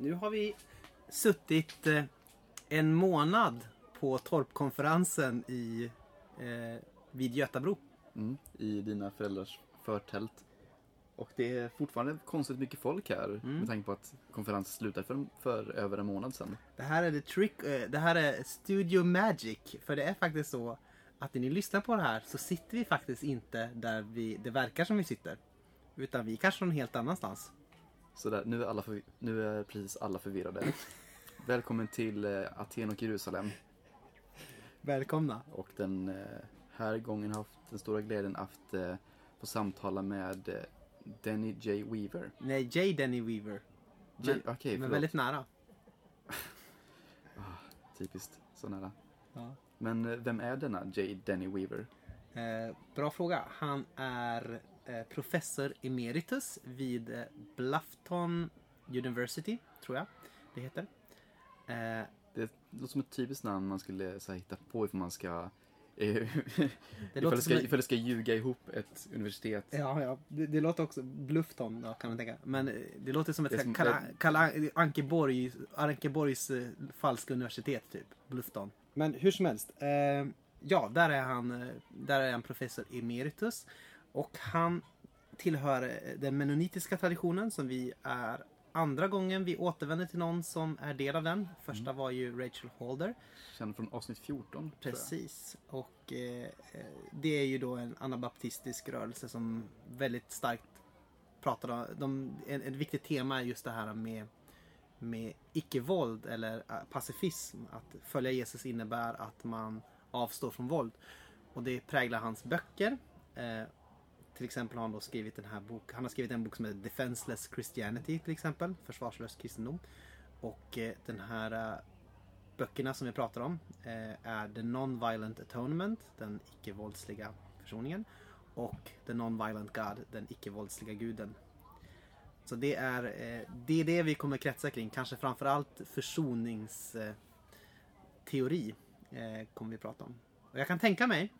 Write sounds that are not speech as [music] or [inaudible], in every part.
Nu har vi suttit eh, en månad på Torpkonferensen i, eh, vid Götabro. Mm, I dina föräldrars förtält. Och det är fortfarande konstigt mycket folk här Mm. med tanke på att konferensen slutade för, för över en månad sedan. Det här är the trick, eh, det här är Studio Magic. För det är faktiskt så att när ni lyssnar på det här så sitter vi faktiskt inte där vi, det verkar som vi sitter. Utan vi är kanske någon helt annanstans. Så där, nu, är alla förvi- nu är precis alla förvirrade. [laughs] Välkommen till eh, Aten och Jerusalem. Välkomna. Och den eh, här gången har haft den stora glädjen att eh, få samtala med Denny J. Weaver. Nej, J. Denny Weaver. J- Men, Okej, men väldigt nära. [laughs] Typiskt, så nära. Ja. Men vem är denna J. Denny Weaver? Eh, bra fråga. Han är professor emeritus vid eh, Bluffton University, tror jag det heter. Eh, Det låter som ett typiskt namn man skulle så här, hitta på ifall man ska eh, [laughs] det ifall, det ska, en- ifall det ska ljuga ihop ett universitet. Ja, ja. Det, det låter också... Bluffton då, kan man tänka. Men eh, det låter som ett som- Kalle Kalle Ankeborg, Ankeborgs eh, falska universitet, typ. Bluffton. Men hur som helst. Eh, ja, där är, han, eh, där är han professor emeritus. Och han tillhör eh, den menonitiska traditionen som vi är andra gången vi återvänder till någon som är del av den. Första var ju Rachel Holder. Känd från avsnitt 14. tror jag. Precis. Och eh, eh, det är ju då en anabaptistisk rörelse som väldigt starkt pratar om, de, en, ett viktigt tema är just det här med, med icke-våld eller eh, pacifism. Att följa Jesus innebär att man avstår från våld. Och det präglar hans böcker. Eh, till exempel har han då skrivit den här bok, han har skrivit en bok som heter Defenseless Christianity till exempel, Försvarslös kristendom. Och eh, den här eh, böckerna som vi pratar om eh, är The Non-Violent Atonement, den icke-våldsliga försoningen. Och The Non-Violent God, den icke-våldsliga guden. Så det är, eh, det är det vi kommer kretsa kring. Kanske framförallt försoningsteori eh, eh, kommer vi prata om. Och jag kan tänka mig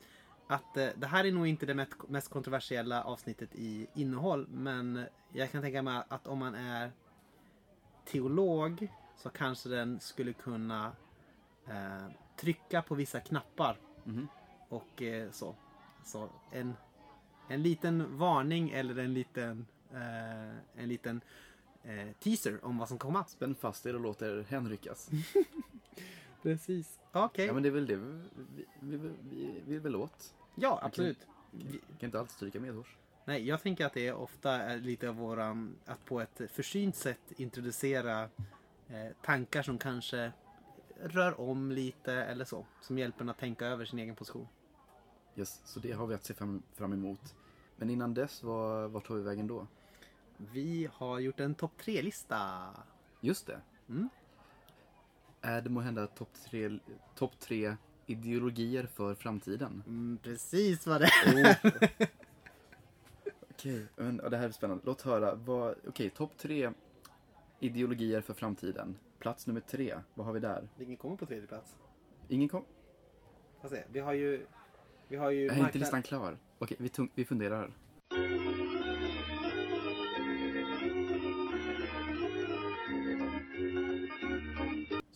att eh, det här är nog inte det mest- kontroversiella avsnittet i innehåll. Men jag kan tänka mig att om man är teolog så kanske den skulle kunna eh, trycka på vissa knappar. Mhm. Och eh, så. Så en, en liten varning eller en liten, eh, en liten eh, teaser om vad som komma. Spänn fast er och låt er hänryckas. [laughs] Precis. Okej. Ja men det är väl det vi, vi, vi, vi, vi vill åt. Ja, absolut. Vi- Vi kan inte alltid stryka medhårs. Nej, jag tänker att det ofta är lite av våran, att på ett försynt sätt introducera eh, tankar som kanske rör om lite eller så. Som hjälper en att tänka över sin egen position. Yes, så det har vi att se fram, fram emot. Men innan dess, var, vart tar vi vägen då? Vi har gjort en topp tre-lista. Just det. Mm. Är det måhända topp tre, top tre ideologier för framtiden? Mm, precis vad det är. Oh. [laughs] Okej, men ja, det här är spännande. Låt höra. vad- Okej, topp tre ideologier för framtiden. Plats nummer tre, vad har vi där? Vilken kommer på tredje plats? Ingen kom... Se. Vi har ju... Vi har ju... Är inte listan klar? Okej, vi, tung- vi funderar.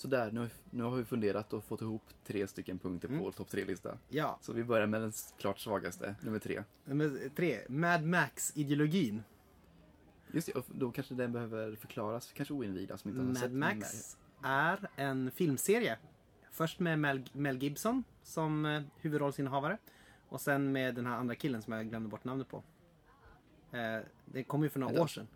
Sådär, nu, nu har vi funderat och fått ihop tre stycken punkter på Mm. vår topp tre-lista. Ja. Så vi börjar med den klart svagaste, nummer tre. Nummer tre. Mad Max-ideologin. Just det, och då kanske den behöver förklaras, kanske oinvigda som inte har Mad sett Max är en filmserie. Först med Mel, Mel Gibson som eh, huvudrollsinnehavare. Och sen med den här andra killen som jag glömde bort namnet på. Eh, det kom ju för några Vänta. år sedan.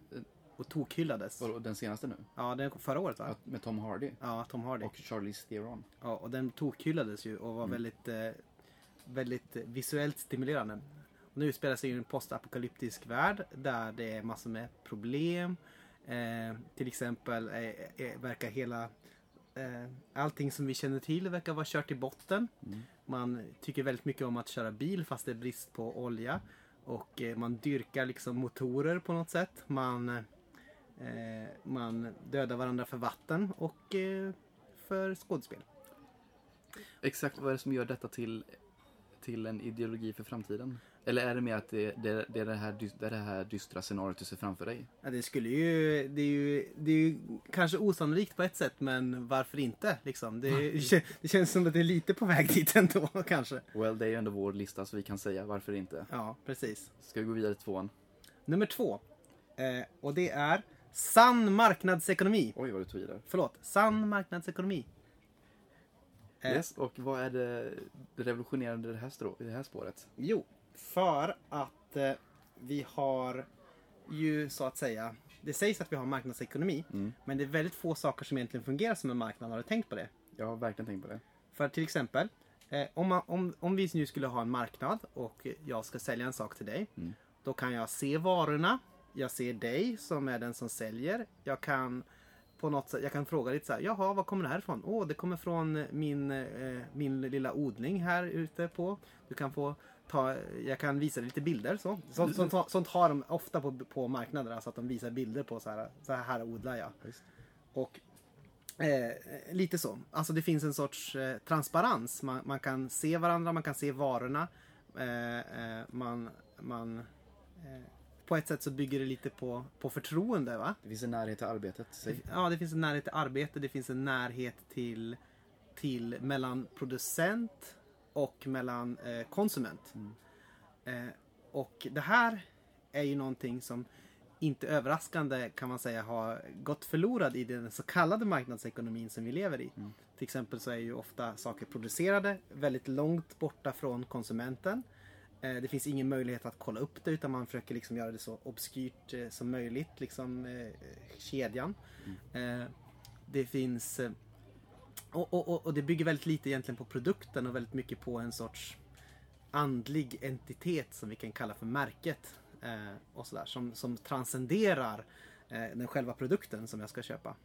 Och tokhyllades. Vadå, den senaste nu? Ja, den kom förra året va? Ja, Med Tom Hardy Ja, Tom Hardy. och Charlize Theron. Ja, och den tokhyllades ju och var Mm. väldigt, eh, väldigt eh, visuellt stimulerande. Och nu spelar sig i en postapokalyptisk värld där det är massor med problem. Eh, till exempel eh, eh, verkar hela eh, allting som vi känner till verkar vara kört i botten. Mm. Man tycker väldigt mycket om att köra bil fast det är brist på olja. Och man dyrkar liksom motorer på något sätt. Man, man dödar varandra för vatten och eh, för skådespel. Exakt, vad är det som gör detta till, till en ideologi för framtiden? Eller är det mer att det, det, det, är det, här, det är det här dystra scenariot du ser framför dig? Ja, det skulle ju det, är ju... det är ju kanske osannolikt på ett sätt, men varför inte? Liksom. Det, [laughs] det känns som att det är lite på väg dit ändå, [laughs] kanske. Well, det är ju ändå vår lista så vi kan säga varför inte. Ja, precis. Ska vi gå vidare till tvåan? Nummer två. Eh, och det är sann marknadsekonomi. Oj, vad du tog i där. Förlåt, sann marknadsekonomi. Eh. Yes, och vad är det det revolutionerande i det här, strå, i det här spåret? Jo, för att eh, vi har ju så att säga, det sägs att vi har marknadsekonomi, Mm. men det är väldigt få saker som egentligen fungerar som en marknad. Har du tänkt på det? Jag har verkligen tänkt på det. För till exempel, eh, om, man, om, om vi nu skulle ha en marknad och jag ska sälja en sak till dig. Mm. Då kan jag se varorna. Jag ser dig som är den som säljer. Jag kan på något sätt, jag kan fråga lite så här, jaha, var kommer det här ifrån? Åh, det kommer från min, eh, min lilla odling här ute på. Du kan få ta, jag kan visa dig lite bilder så. Sånt, sånt, sånt har de ofta på, på marknader, alltså att de visar bilder på så här, så här odlar jag. Visst. Och eh, lite så. Alltså det finns en sorts eh, transparens. Man, man kan se varandra, man kan se varorna. Eh, eh, man, man, eh, på ett sätt så bygger det lite på, på förtroende. Va? Det finns en närhet till arbetet. Säg. Ja, det finns en närhet till arbete, det finns en närhet till, till mellan producent och mellan eh, konsument. Eh, och det här är ju någonting som inte överraskande kan man säga har gått förlorad i den så kallade marknadsekonomin som vi lever i. Till exempel så är ju ofta saker producerade väldigt långt borta från konsumenten. Eh, Det finns ingen möjlighet att kolla upp det utan man försöker liksom göra det så obskyrt eh, som möjligt, liksom eh, kedjan. Eh, Det finns och, och, och- det bygger väldigt lite egentligen på produkten och väldigt mycket på en sorts andlig entitet som vi kan kalla för märket. Och sådär, som, som transcenderar den själva produkten som jag ska köpa.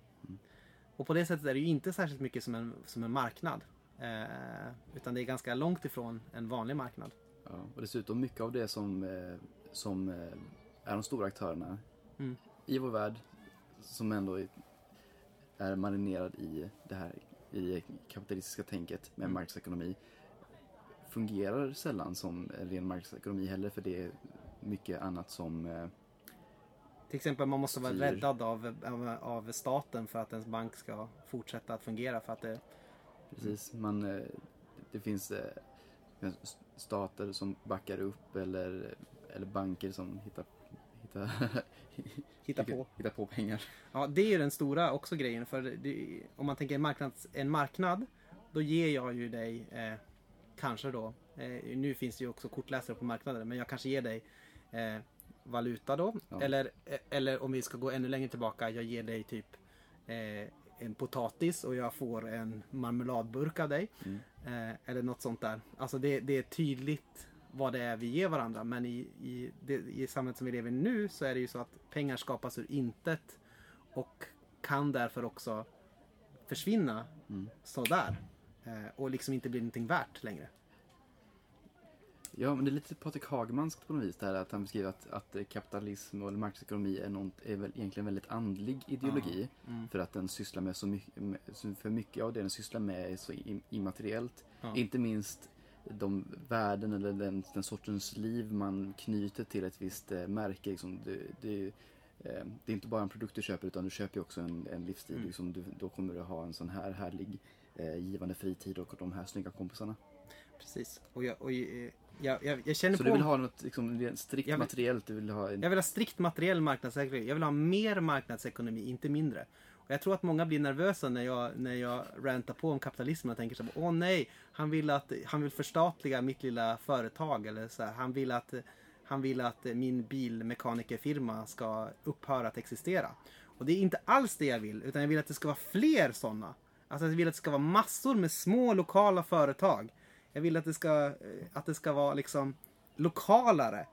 Och på det sättet är det ju inte särskilt mycket som en, som en marknad. Utan det är ganska långt ifrån en vanlig marknad. Ja, och dessutom mycket av det som, eh, som eh, är de stora aktörerna Mm. i vår värld som ändå är, marinerad i det här i det kapitalistiska tänket med Mm. marknadsekonomi fungerar sällan som en ren marknadsekonomi heller för det är mycket annat som eh, Till exempel man måste vara räddad av, av, av staten för att ens bank ska fortsätta att fungera. För att det, Precis, man, det finns stater som backar upp eller, eller banker som hittar, hittar, [laughs] Hitta på. hittar på pengar. Ja, det är ju den stora också grejen. För det, om man tänker en, marknads, en marknad, då ger jag ju dig, eh, kanske då, eh, nu finns det ju också kortläsare på marknaden, men jag kanske ger dig eh, valuta då. Ja. Eller, eller om vi ska gå ännu längre tillbaka, jag ger dig typ eh, en potatis och jag får en marmeladburk av dig. Mm. Eh, eller något sånt där. Alltså det, det är tydligt vad det är vi ger varandra. Men i, i, det, i samhället som vi lever i nu så är det ju så att pengar skapas ur intet och kan därför också försvinna Mm. sådär. Eh, och liksom inte bli någonting värt längre. Ja, men det är lite Patrik Hagmanskt på något vis det här att han beskriver att, att kapitalism och marknadsekonomi är, något, är väl egentligen väldigt andlig ideologi. Mm. För att den sysslar med så mycket, med, för mycket av det den sysslar med är så im- immateriellt. Ja. Inte minst de värden eller den, den sortens liv man knyter till ett visst eh, märke. Liksom, det, det, eh, det är inte bara en produkt du köper utan du köper också en, en livsstil. Mm. Liksom, du, då kommer du ha en sån här härlig eh, givande fritid och de här snygga kompisarna. Precis. Och jag, och jag, jag, jag, känner Så på du vill ha något liksom, strikt Jag vill- materiellt? Du vill ha en... Jag vill ha strikt materiell marknadsekonomi. Jag vill ha mer marknadsekonomi, inte mindre. Och jag tror att många blir nervösa när jag, när jag rantar på om kapitalismen och tänker så här, åh nej, han vill, att, han vill förstatliga mitt lilla företag. Eller så här, han, vill att, han vill att min bilmekanikerfirma ska upphöra att existera. Och det är inte alls det jag vill, utan jag vill att det ska vara fler sådana. Alltså jag vill att det ska vara massor med små lokala företag. Jag vill att det ska, eh, att det ska vara liksom lokalare.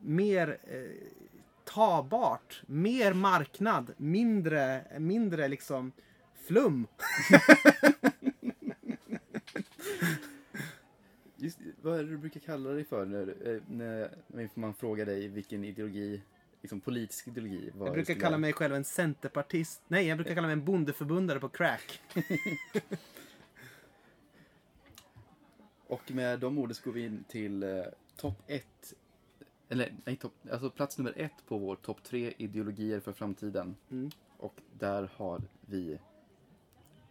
Mer eh, tabart. Mer marknad. Mindre, mindre liksom flum. [laughs] Just, vad är det du brukar kalla dig för när, eh, när, man frågar dig vilken ideologi, liksom politisk ideologi? Jag brukar kalla mig själv en centerpartist. Nej, jag brukar kalla mig en bondeförbundare på crack. [laughs] Och med de orden så går vi in till eh, topp ett eller nej, topp, alltså plats nummer ett på vår topp tre ideologier för framtiden. Mm. Och där har vi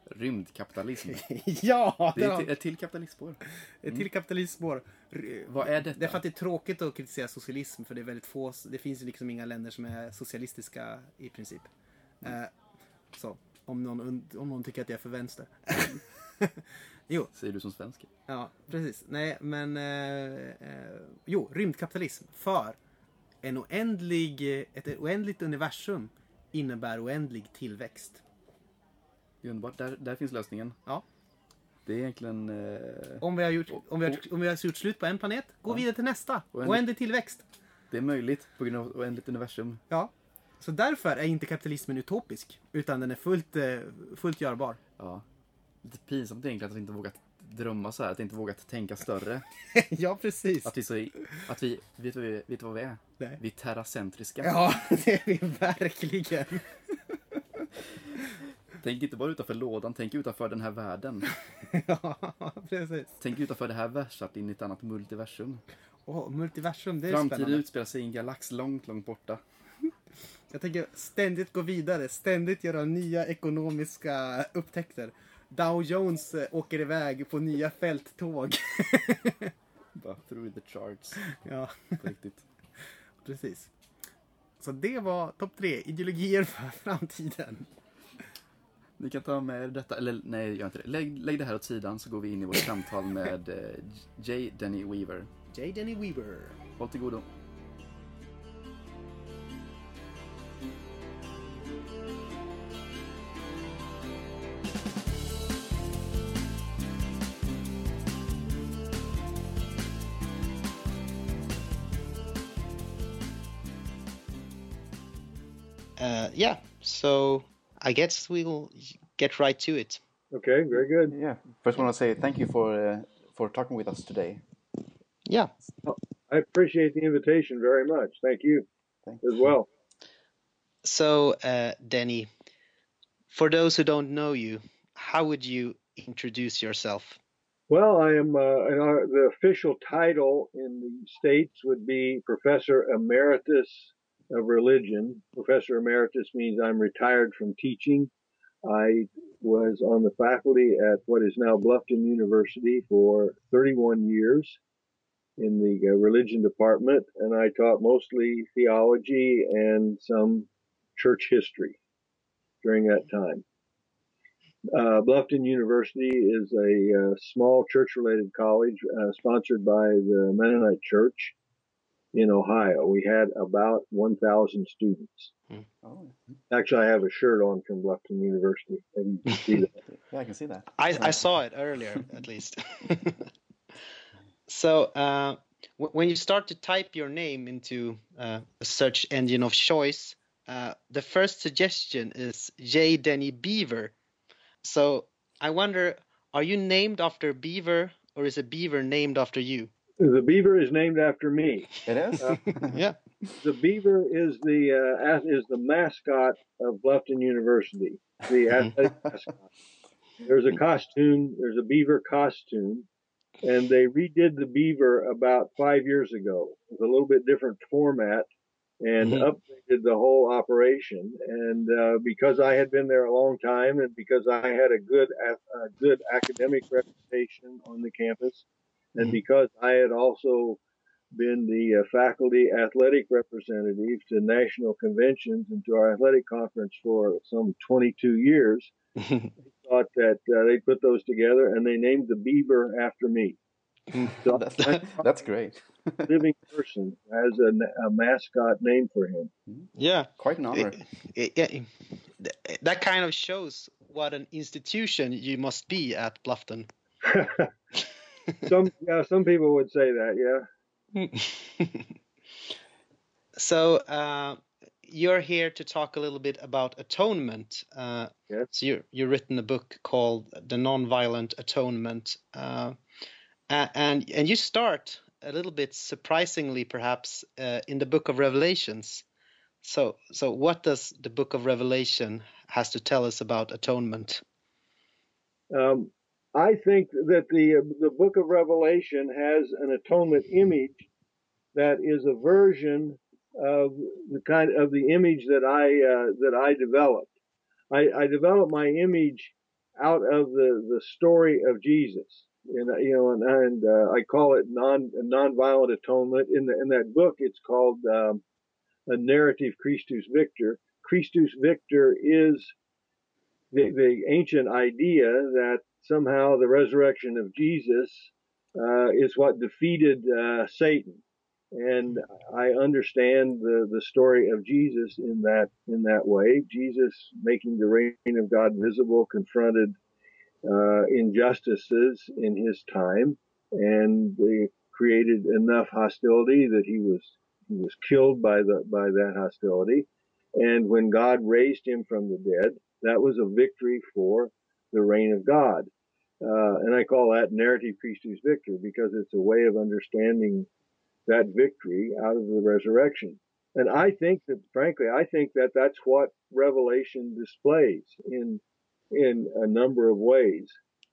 rymdkapitalism. [laughs] ja! Det är ett, ett till kapitalistspår. ett till kapitalismspår. Vad är detta? Det är för att det är tråkigt att kritisera socialism för det är väldigt få, det finns ju liksom inga länder som är socialistiska i princip. Eh, så, om någon, om någon tycker att jag är för vänster. [laughs] [laughs] jo, Säger du som svensk. ja precis. Nej, men eh, eh, jo, rymdkapitalism för en oändlig, ett oändligt universum innebär oändlig tillväxt. Underbart. Där, där finns lösningen. Ja. Det är egentligen... Eh, Om vi har gjort, om vi har, om vi har gjort slut på en planet, gå vidare till nästa. Oändlig- Oändlig tillväxt. det är möjligt på grund av oändligt universum. Ja. Så därför är inte kapitalismen utopisk. Utan den är fullt, eh, fullt görbar. Ja. Lite pinsamt egentligen att vi inte vågat drömma så här. Att inte vågat tänka större. [laughs] ja, precis. Att vi så... Att vi... Vet vad vi, vet vad vi är? Nej. Vi är terracentriska. Ja, [laughs] det är vi verkligen. [laughs] Tänk inte bara utanför lådan, tänk utanför den här världen. ja, precis. Tänk utanför det här versat in i ett annat multiversum. Åh, multiversum, det är Framtiden spännande. utspelar sig i en galax långt, långt borta. Jag tänker ständigt gå vidare, ständigt göra nya ekonomiska upptäckter. Dow Jones eh, åker iväg på nya fälttåg. [laughs] Bara through the charts. ja, På riktigt. [laughs] precis. Så det var topp tre ideologier för framtiden. Ni kan ta med er detta, eller nej, gör inte det. Lägg, lägg det här åt sidan så går vi in i vårt samtal med eh, J. Denny Weaver. J. Denny Weaver. Håll till godo. Uh, yeah, so I guess we'll get right to it. Okay, very good. Yeah, first want to say thank you for uh, for talking with us today. Yeah. I appreciate the invitation very much. Thank you Thank as well. So, uh, Denny, for those who don't know you, how would you introduce yourself? Well, I am, uh, and our, the official title in the States would be Professor Emeritus of Religion. Professor Emeritus means I'm retired from teaching. I was on the faculty at what is now Bluffton University for 31 years in the uh, religion department, and I taught mostly theology and some church history during that time. Uh, Bluffton University is a uh, small church related college uh, sponsored by the Mennonite Church in Ohio. We had about 1,000 students. Oh, Actually, I have a shirt on from Bluffton University. Maybe you see that. [laughs] yeah, I can see that. I, I saw it earlier, at least. [laughs] so, uh, w- when you start to type your name into uh, a search engine of choice, uh, the first suggestion is J. Denny Beaver. So, I wonder, are you named after Beaver, or is a beaver named after you? The beaver is named after me. It is? [laughs] Yeah. The beaver is the uh, is the mascot of Bluffton University. The [laughs] athletic mascot. There's a costume. There's a beaver costume, and they redid the beaver about five years ago with a little bit different format and Mhm. updated the whole operation. And uh, because I had been there a long time, and because I had a good a a good academic reputation on the campus, and Mhm. because I had also been the uh, faculty athletic representative to national conventions and to our athletic conference for some 22 years. [laughs] I thought that uh, they put those together and they named the beaver after me. [laughs] So that's, [laughs] that's great. living person has a, a mascot named for him. yeah. Quite an honor. It- yeah, th- that kind of shows what an institution you must be at Bluffton. Some yeah, some people would say that. Yeah. [laughs] so uh, you're here to talk a little bit about atonement. Uh, Yes. So you're you've written a book called The Nonviolent Atonement, uh, and and you start a little bit surprisingly, perhaps, uh, in the Book of Revelations. So so what does the Book of Revelation has to tell us about atonement? Um, I think that the the Book of Revelation has an atonement image that is a version of the kind of the image that I uh, that I developed. I, I developed my image out of the the story of Jesus, and you know, and, and uh, I call it non nonviolent atonement. In the in that book, it's called um, a narrative Christus Victor. Christus Victor is the, the ancient idea that somehow the resurrection of Jesus uh, is what defeated uh, Satan and I understand the, the story of Jesus in that in that way. Jesus making the reign of God visible, confronted uh, injustices in his time, and they created enough hostility that he was he was killed by the by that hostility. And when God raised him from the dead, that was a victory for the reign of God. Uh, and I call that narrative Christus Victor because it's a way of understanding that victory out of the resurrection. And I think that, frankly, I think that that's what Revelation displays in in a number of ways.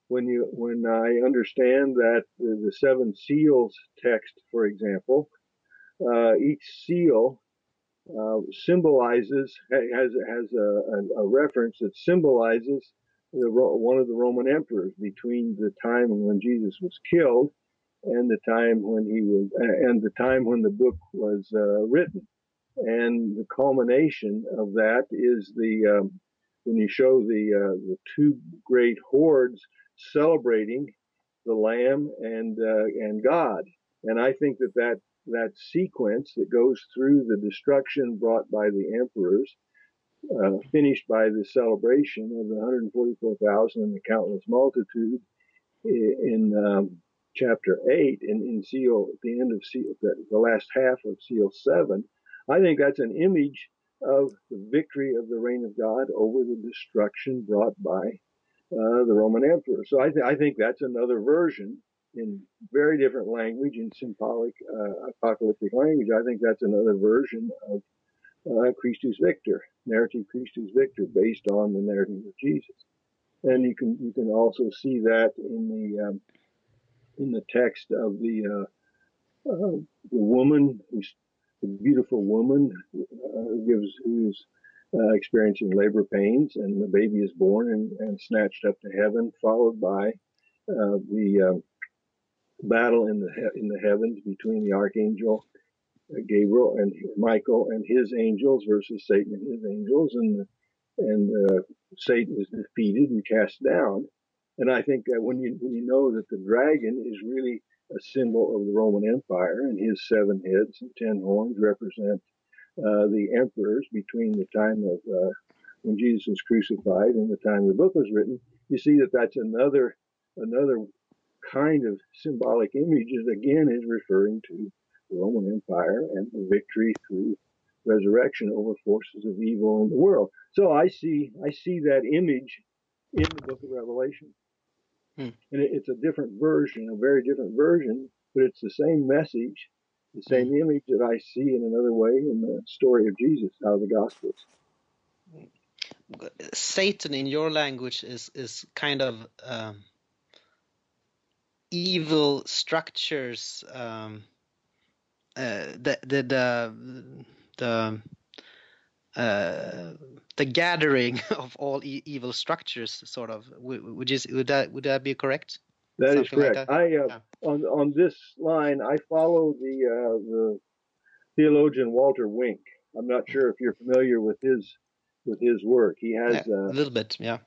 When you when I understand that the, the seven seals text, for example, uh, each seal uh, symbolizes has has a, a, a, reference that symbolizes the, one of the Roman emperors between the time when Jesus was killed and the time when he was and the time when the book was uh, written. And the culmination of that is the um, when you show the uh, the two great hordes celebrating the lamb and uh, and God. And I think that that that sequence that goes through the destruction brought by the emperors uh, finished by the celebration of the 144,000 and the countless multitude in um, chapter 8 and in seal at the end of seal the, the last half of seal 7 i think that's an image of the victory of the reign of god over the destruction brought by uh, the roman emperor. So I, th- I, think that's another version in very different language in symbolic uh, apocalyptic language. I think that's another version of uh, christus victor narrative christus victor based on the narrative of jesus. And you can you can also see that in the um, in the text of the uh, uh, the woman who's the beautiful woman uh, who gives who's uh, experiencing labor pains, and the baby is born and, and snatched up to heaven, followed by uh, the battle in the he- in the heavens between the archangel Gabriel and Michael and his angels versus Satan and his angels, and and Satan is defeated and cast down. And I think that when you when you know that the dragon is really a symbol of the Roman Empire, and his seven heads and ten horns represent uh, the emperors between the time of uh, when Jesus was crucified and the time the book was written, you see that that's another another kind of symbolic image that again is referring to Roman Empire and the victory through resurrection over forces of evil in the world. So I see I see that image in the book of Revelation. Hmm. And it, it's a different version, a very different version, but it's the same message, the same hmm. image that I see in another way in the story of Jesus out of the Gospels. Satan in your language is is kind of um, evil structures. Um, the the the, the uh, the gathering [laughs] of all e evil structures, sort of. Would you would that would that be correct? That Something is correct. Like that? I uh, yeah. on on this line, I follow the uh, the theologian Walter Wink. I'm not sure if you're familiar with his with his work. He has yeah, uh, a little bit, yeah.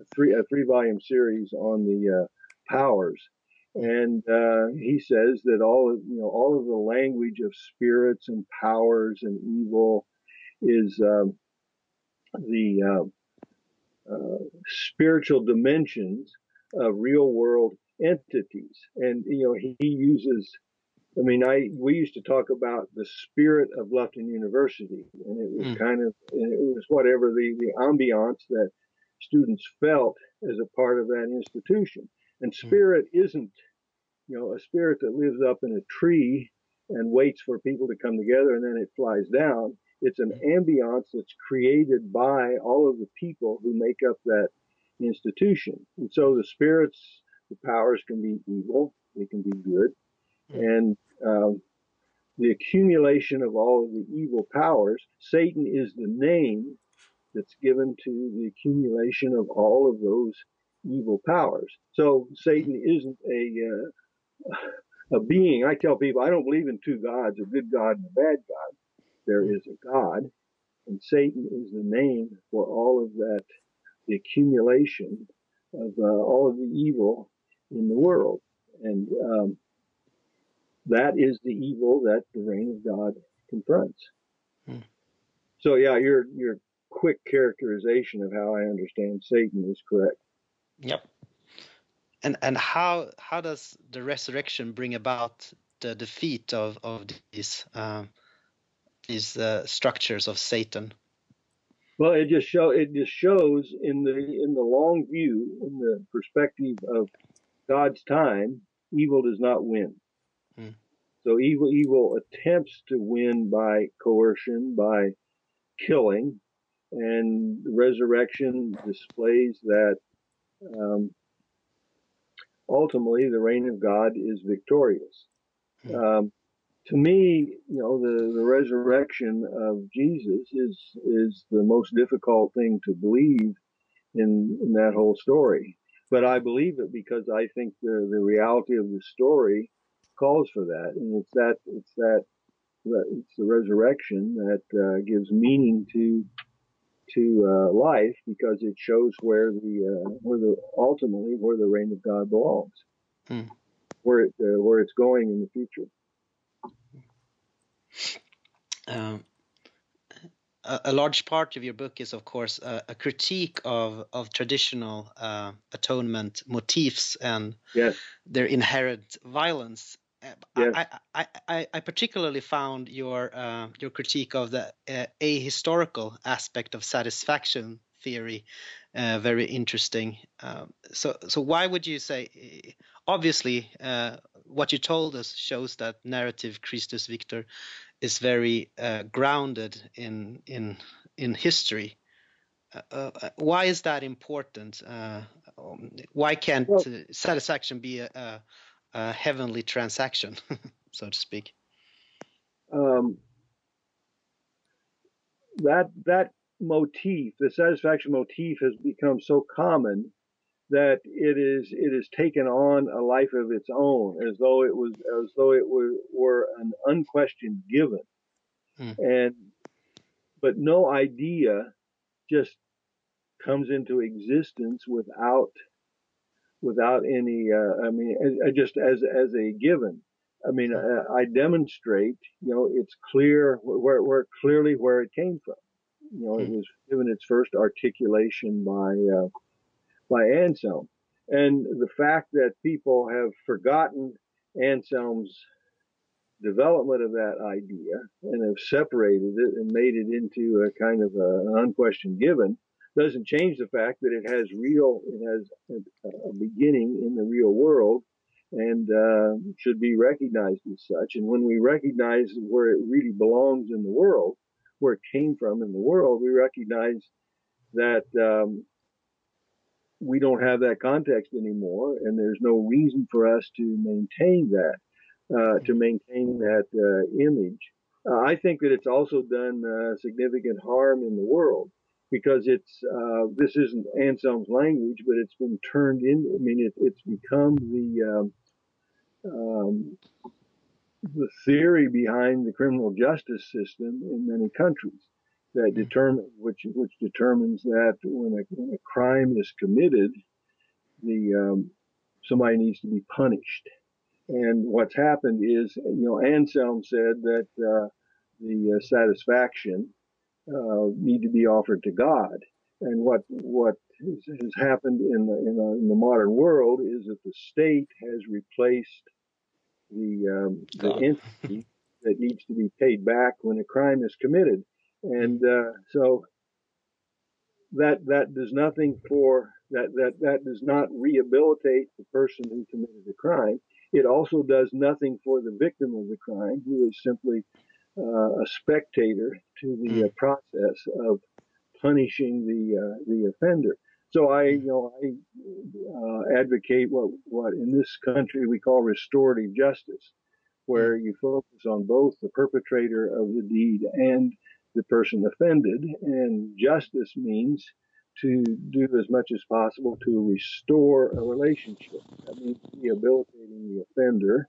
A three a three volume series on the uh, powers, and uh, he says that all of you know all of the language of spirits and powers and evil is um, the uh, uh, spiritual dimensions of real world entities. And, you know, he, he, uses, I mean, I, we used to talk about the spirit of Bluffton University and it was mm. kind of, it was whatever the, the ambiance that students felt as a part of that institution. And hmm. spirit mm. isn't, you know, a spirit that lives up in a tree and waits for people to come together and then it flies down. It's an ambiance that's created by all of the people who make up that institution. And so the spirits, the powers can be evil, they can be good. And um, the accumulation of all of the evil powers. Satan is the name that's given to the accumulation of all of those evil powers. So Satan isn't a uh, a being. I tell people I don't believe in two gods, a good God and a bad God. There is a God, and Satan is the name for all of that, the accumulation of uh, all of the evil in the world, and um, that is the evil that the reign of God confronts. Hmm. So yeah, your your quick characterization of how I understand Satan is correct. Yep. And and how how does the resurrection bring about the defeat of of these uh, these uh, structures of Satan? Well, it just show it just shows in the in the long view, in the perspective of God's time, evil does not win. Hmm. So evil evil attempts to win by coercion, by killing, and the resurrection displays that um, ultimately the reign of God is victorious. Hmm. Um, to me, you know, the, the resurrection of Jesus is is the most difficult thing to believe in, in that whole story. But I believe it because I think the, the reality of the story calls for that, and it's that it's that it's the resurrection that uh, gives meaning to to uh, life because it shows where the uh, where the ultimately where the reign of God belongs, hmm. where it uh, where it's going in the future. Um, a, a, large part of your book is, of course, a, a critique of of traditional uh, atonement motifs and yes. their inherent violence. Yes. I, I, I, I, particularly found your uh, your critique of the uh, ahistorical aspect of satisfaction theory uh, very interesting. Um, so so why would you say? Obviously, uh, what you told us shows that narrative Christus Victor is very uh, grounded in in in history. Uh, why is that important? Um, why can't well, satisfaction be a, a a heavenly transaction, [laughs] so to speak. Um, that that motif, the satisfaction motif, has become so common that it is it is taken on a life of its own, as though it was as though it were, were an unquestioned given, hmm. and but no idea just comes into existence without without any, uh, I mean, just as, as a given. I mean, uh, I demonstrate, you know, it's clear where, where clearly where it came from. You know, it hmm. was given its first articulation by, uh, by Anselm. And the fact that people have forgotten Anselm's development of that idea and have separated it and made it into a kind of a, an unquestioned given doesn't change the fact that it has real, it has a, a beginning in the real world and uh, should be recognized as such. And when we recognize where it really belongs in the world, where it came from in the world, we recognize that um, we don't have that context anymore, and there's no reason for us to maintain that, uh, to maintain that uh, image. Uh, I think that it's also done uh, significant harm in the world because it's uh, this isn't Anselm's language, but it's been turned in. I mean, it, it's become the um, um, the theory behind the criminal justice system in many countries that determine which which determines that when a, when a crime is committed, the um, somebody needs to be punished. And what's happened is, you know, Anselm said that uh, the uh, satisfaction uh, need to be offered to God. And what what has happened in the, in the, in the modern world is that the state has replaced the um, the entity that needs to be paid back when a crime is committed, and uh, so that that does nothing for that that that does not rehabilitate the person who committed the crime. It also does nothing for the victim of the crime, who is simply uh, a spectator to the uh, process of punishing the uh, the offender. So I, you know, I uh, advocate what what in this country we call restorative justice. where you focus on both the perpetrator of the deed and the person offended. And justice means to do as much as possible to restore a relationship. That means rehabilitating the offender.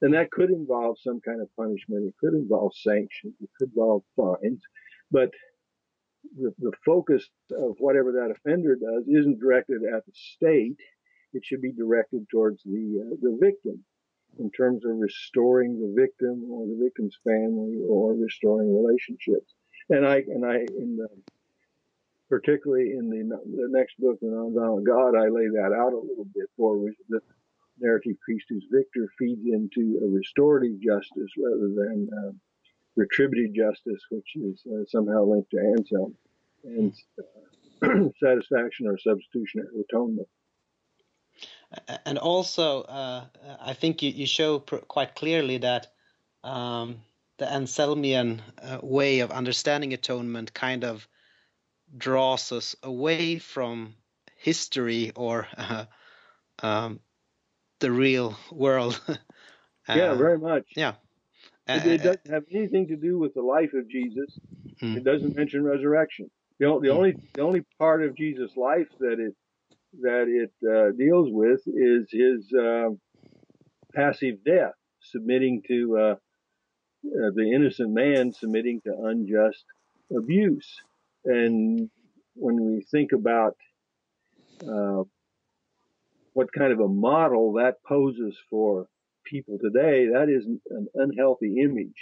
And that could involve some kind of punishment. It could involve sanctions. It could involve fines. But the, the focus of whatever that offender does isn't directed at the state. It should be directed towards the uh, the victim in terms of restoring the victim or the victim's family or restoring relationships. And I and I in the particularly in the, the next book, The Nonviolent God, I lay that out a little bit for the narrative Christus Victor feeds into a restorative justice rather than uh, retributive justice, which is uh, somehow linked to Anselm, and uh, [clears throat] satisfaction or substitutionary atonement. And also, uh, I think you, you show quite clearly that um, the Anselmian uh, way of understanding atonement kind of draws us away from history or [laughs] um, the real world. [laughs] yeah, very much. Yeah. It, it, doesn't have anything to do with the life of Jesus. Hmm. It doesn't mention resurrection. The, the hmm. only the only part of Jesus' life that it that it uh, deals with is his uh, passive death, submitting to uh, uh, the innocent man submitting to unjust abuse. And when we think about uh, what kind of a model that poses for people today, that is an unhealthy image.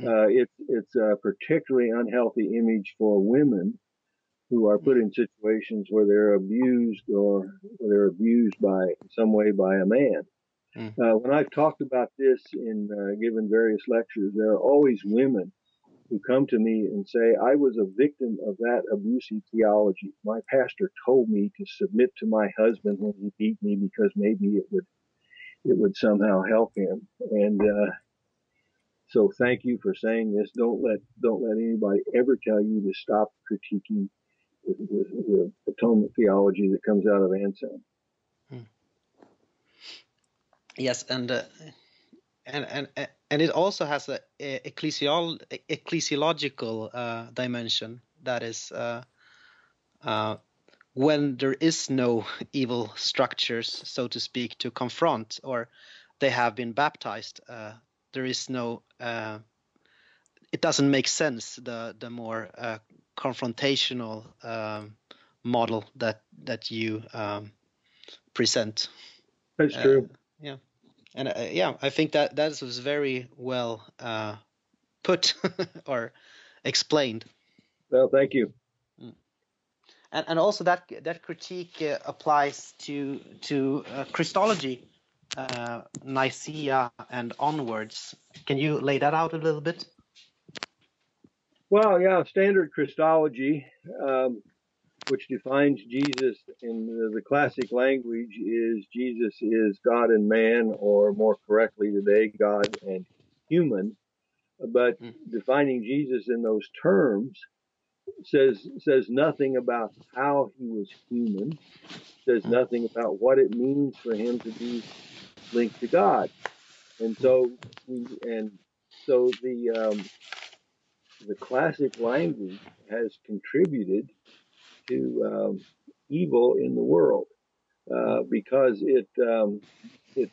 Hmm. Uh, it's it's a particularly unhealthy image for women who are put in situations where they're abused or they're abused by in some way by a man. Mm. Uh, when I've talked about this in uh, given various lectures, there are always women who come to me and say, I was a victim of that abusive theology. My pastor told me to submit to my husband when he beat me because maybe it would, it would somehow help him. And, uh, so thank you for saying this. Don't let, don't let anybody ever tell you to stop critiquing the, the, the atonement theology that comes out of Anselm. Hmm. Yes, and uh, and and and it also has a, a ecclesial ecclesiological uh, dimension that is uh, uh, when there is no [laughs] evil structures, so to speak, to confront, or they have been baptized. Uh, there is no. Uh, it doesn't make sense the the more uh, confrontational um, model that that you um, present. That's true. yeah and uh, yeah, I think that that was very well uh, put [laughs] or explained. Well, thank you. Mm. And and also that that critique uh, applies to to uh, Christology, uh, Nicaea and onwards. Can you lay that out a little bit? Well, yeah, standard Christology. Um, which defines Jesus in the, the, classic language is Jesus is God and man, or more correctly today, God and human. But mm. defining Jesus in those terms says says nothing about how he was human, says mm. nothing about what it means for him to be linked to God, and so and so the um, the classic language has contributed to um, evil in the world uh, because it um, it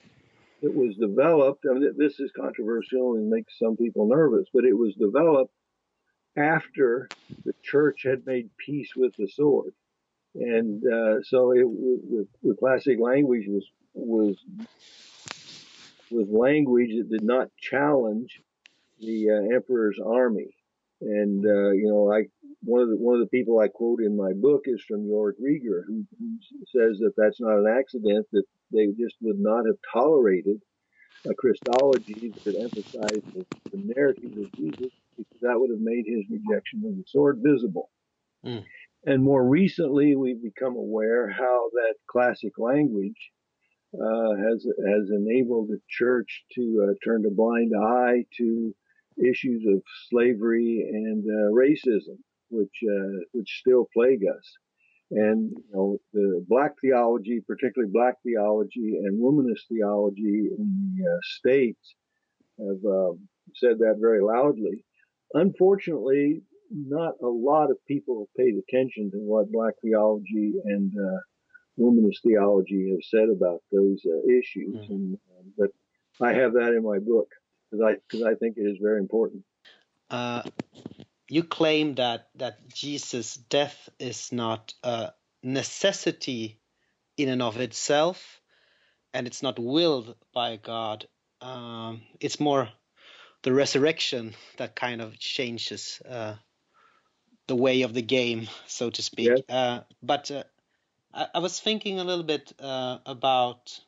it was developed. I mean, this is controversial and makes some people nervous, but it was developed after the church had made peace with the sword, and uh, so it, classic language was was was language that did not challenge the uh, emperor's army. And uh, you know, I one of the one of the people I quote in my book is from Jörg Rieger, who, who says that that's not an accident; that they just would not have tolerated a Christology that emphasized the, the narrative of Jesus, because that would have made his rejection of the sword visible. Mm. And more recently, we've become aware how that classic language uh, has has enabled the church to uh, turn a blind eye to issues of slavery and uh, racism, which uh, which still plague us. And you know, the black theology, particularly black theology and womanist theology in the uh, states, have um, said that very loudly. Unfortunately, not a lot of people have paid attention to what black theology and uh, womanist theology have said about those uh, issues, mm-hmm. and, um, but I have that in my book because I because I think it is very important. Uh, you claim that that Jesus' death is not a necessity in and of itself, and it's not willed by God. Um, it's more the resurrection that kind of changes uh, the way of the game, so to speak. Yes. Uh, but uh, I, I, was thinking a little bit uh, about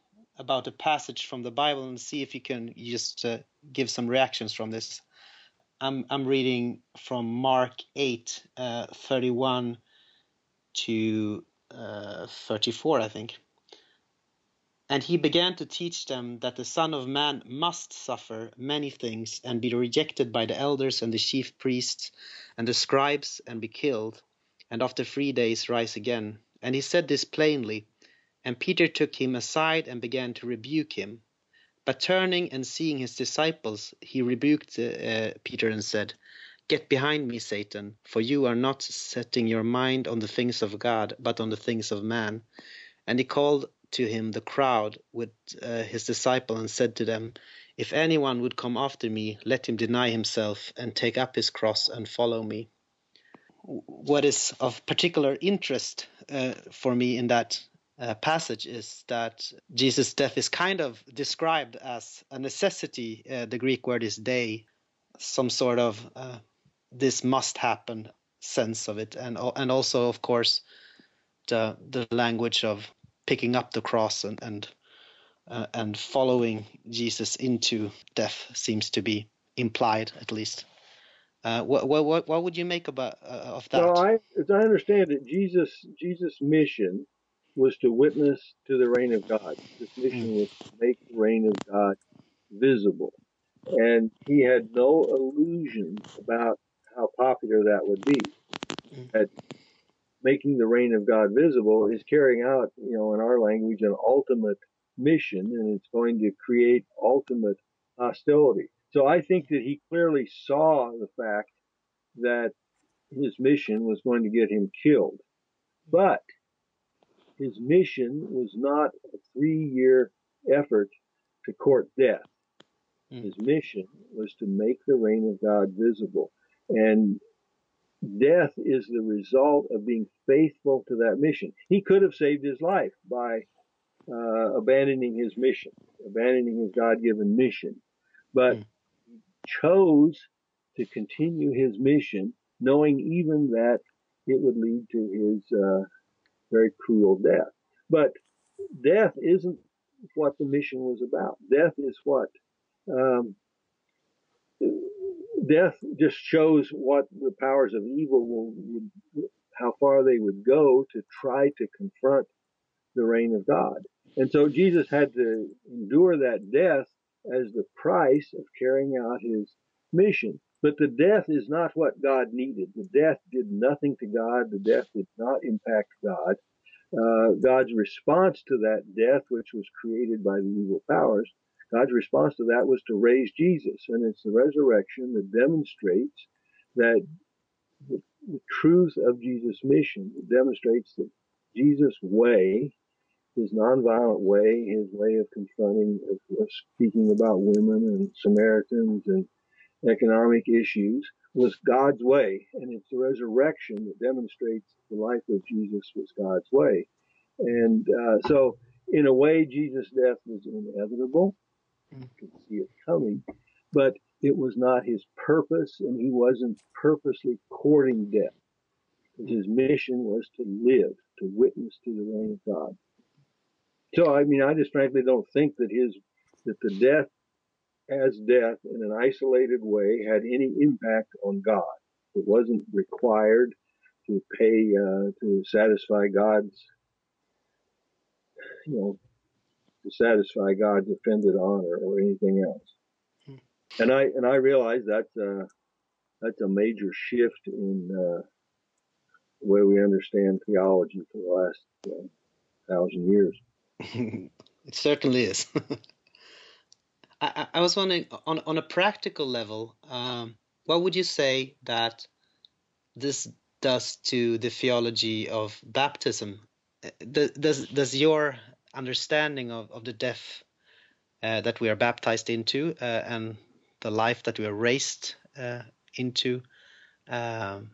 about a passage from the Bible and see if you can just uh, give some reactions from this. I'm I'm reading from Mark eight uh, thirty one to uh, thirty four, I think. And he began to teach them that the Son of Man must suffer many things and be rejected by the elders and the chief priests and the scribes and be killed, and after three days rise again. And he said this plainly. And Peter took him aside and began to rebuke him. But turning and seeing his disciples, he rebuked uh, Peter and said, Get behind me, Satan, for you are not setting your mind on the things of God, but on the things of man. And he called to him the crowd with uh, his disciple and said to them, If anyone would come after me, let him deny himself and take up his cross and follow me. What is of particular interest uh, for me in that uh, passage is that Jesus' death is kind of described as a necessity. Uh, the Greek word is dei, some sort of uh, this must happen sense of it, and and also of course the the language of picking up the cross and and uh, and following Jesus into death seems to be implied, at least. Uh, what, what what would you make about uh, of that? Well, I, as I understand it, Jesus Jesus' mission was to witness to the reign of God. This mission mm. was to make the reign of God visible, and he had no illusions about how popular that would be. Mm. That making the reign of God visible is carrying out, you know, in our language, an ultimate mission, and it's going to create ultimate hostility. So I think that he clearly saw the fact that his mission was going to get him killed. But his mission was not a three year effort to court death. Mm. His mission was to make the reign of God visible. And death is the result of being faithful to that mission. He could have saved his life by uh, abandoning his mission, abandoning his God given mission, but mm. chose to continue his mission, knowing even that it would lead to his uh, very cruel death. But death isn't what the mission was about. Death is what um, death just shows what the powers of evil will, would, how far they would go to try to confront the reign of God. And so Jesus had to endure that death as the price of carrying out his mission. But the death is not what God needed. The death did nothing to God. The death did not impact God. Uh, God's response to that death, which was created by the evil powers, God's response to that was to raise Jesus. And it's the resurrection that demonstrates that the, the truth of Jesus' mission it demonstrates that Jesus' way, his nonviolent way, his way of confronting, of speaking about women and Samaritans and economic issues, was God's way. And it's the resurrection that demonstrates the life of Jesus was God's way. And uh, so, in a way, Jesus' death was inevitable. You could see it coming, but it was not his purpose, and he wasn't purposely courting death. His mission was to live, to witness to the reign of God. So, I mean, I just frankly don't think that his that the death as death in an isolated way had any impact on God. It wasn't required to pay uh, to satisfy God's, you know, to satisfy God's offended honor or anything else. Hmm. And I and I realize that's a that's a major shift in uh, the way we understand theology for the last uh, thousand years. [laughs] it certainly is. [laughs] I, I was wondering, on on a practical level, um, what would you say that this does to the theology of baptism? Does does your understanding of, of the death uh, that we are baptized into uh, and the life that we are raised uh, into um,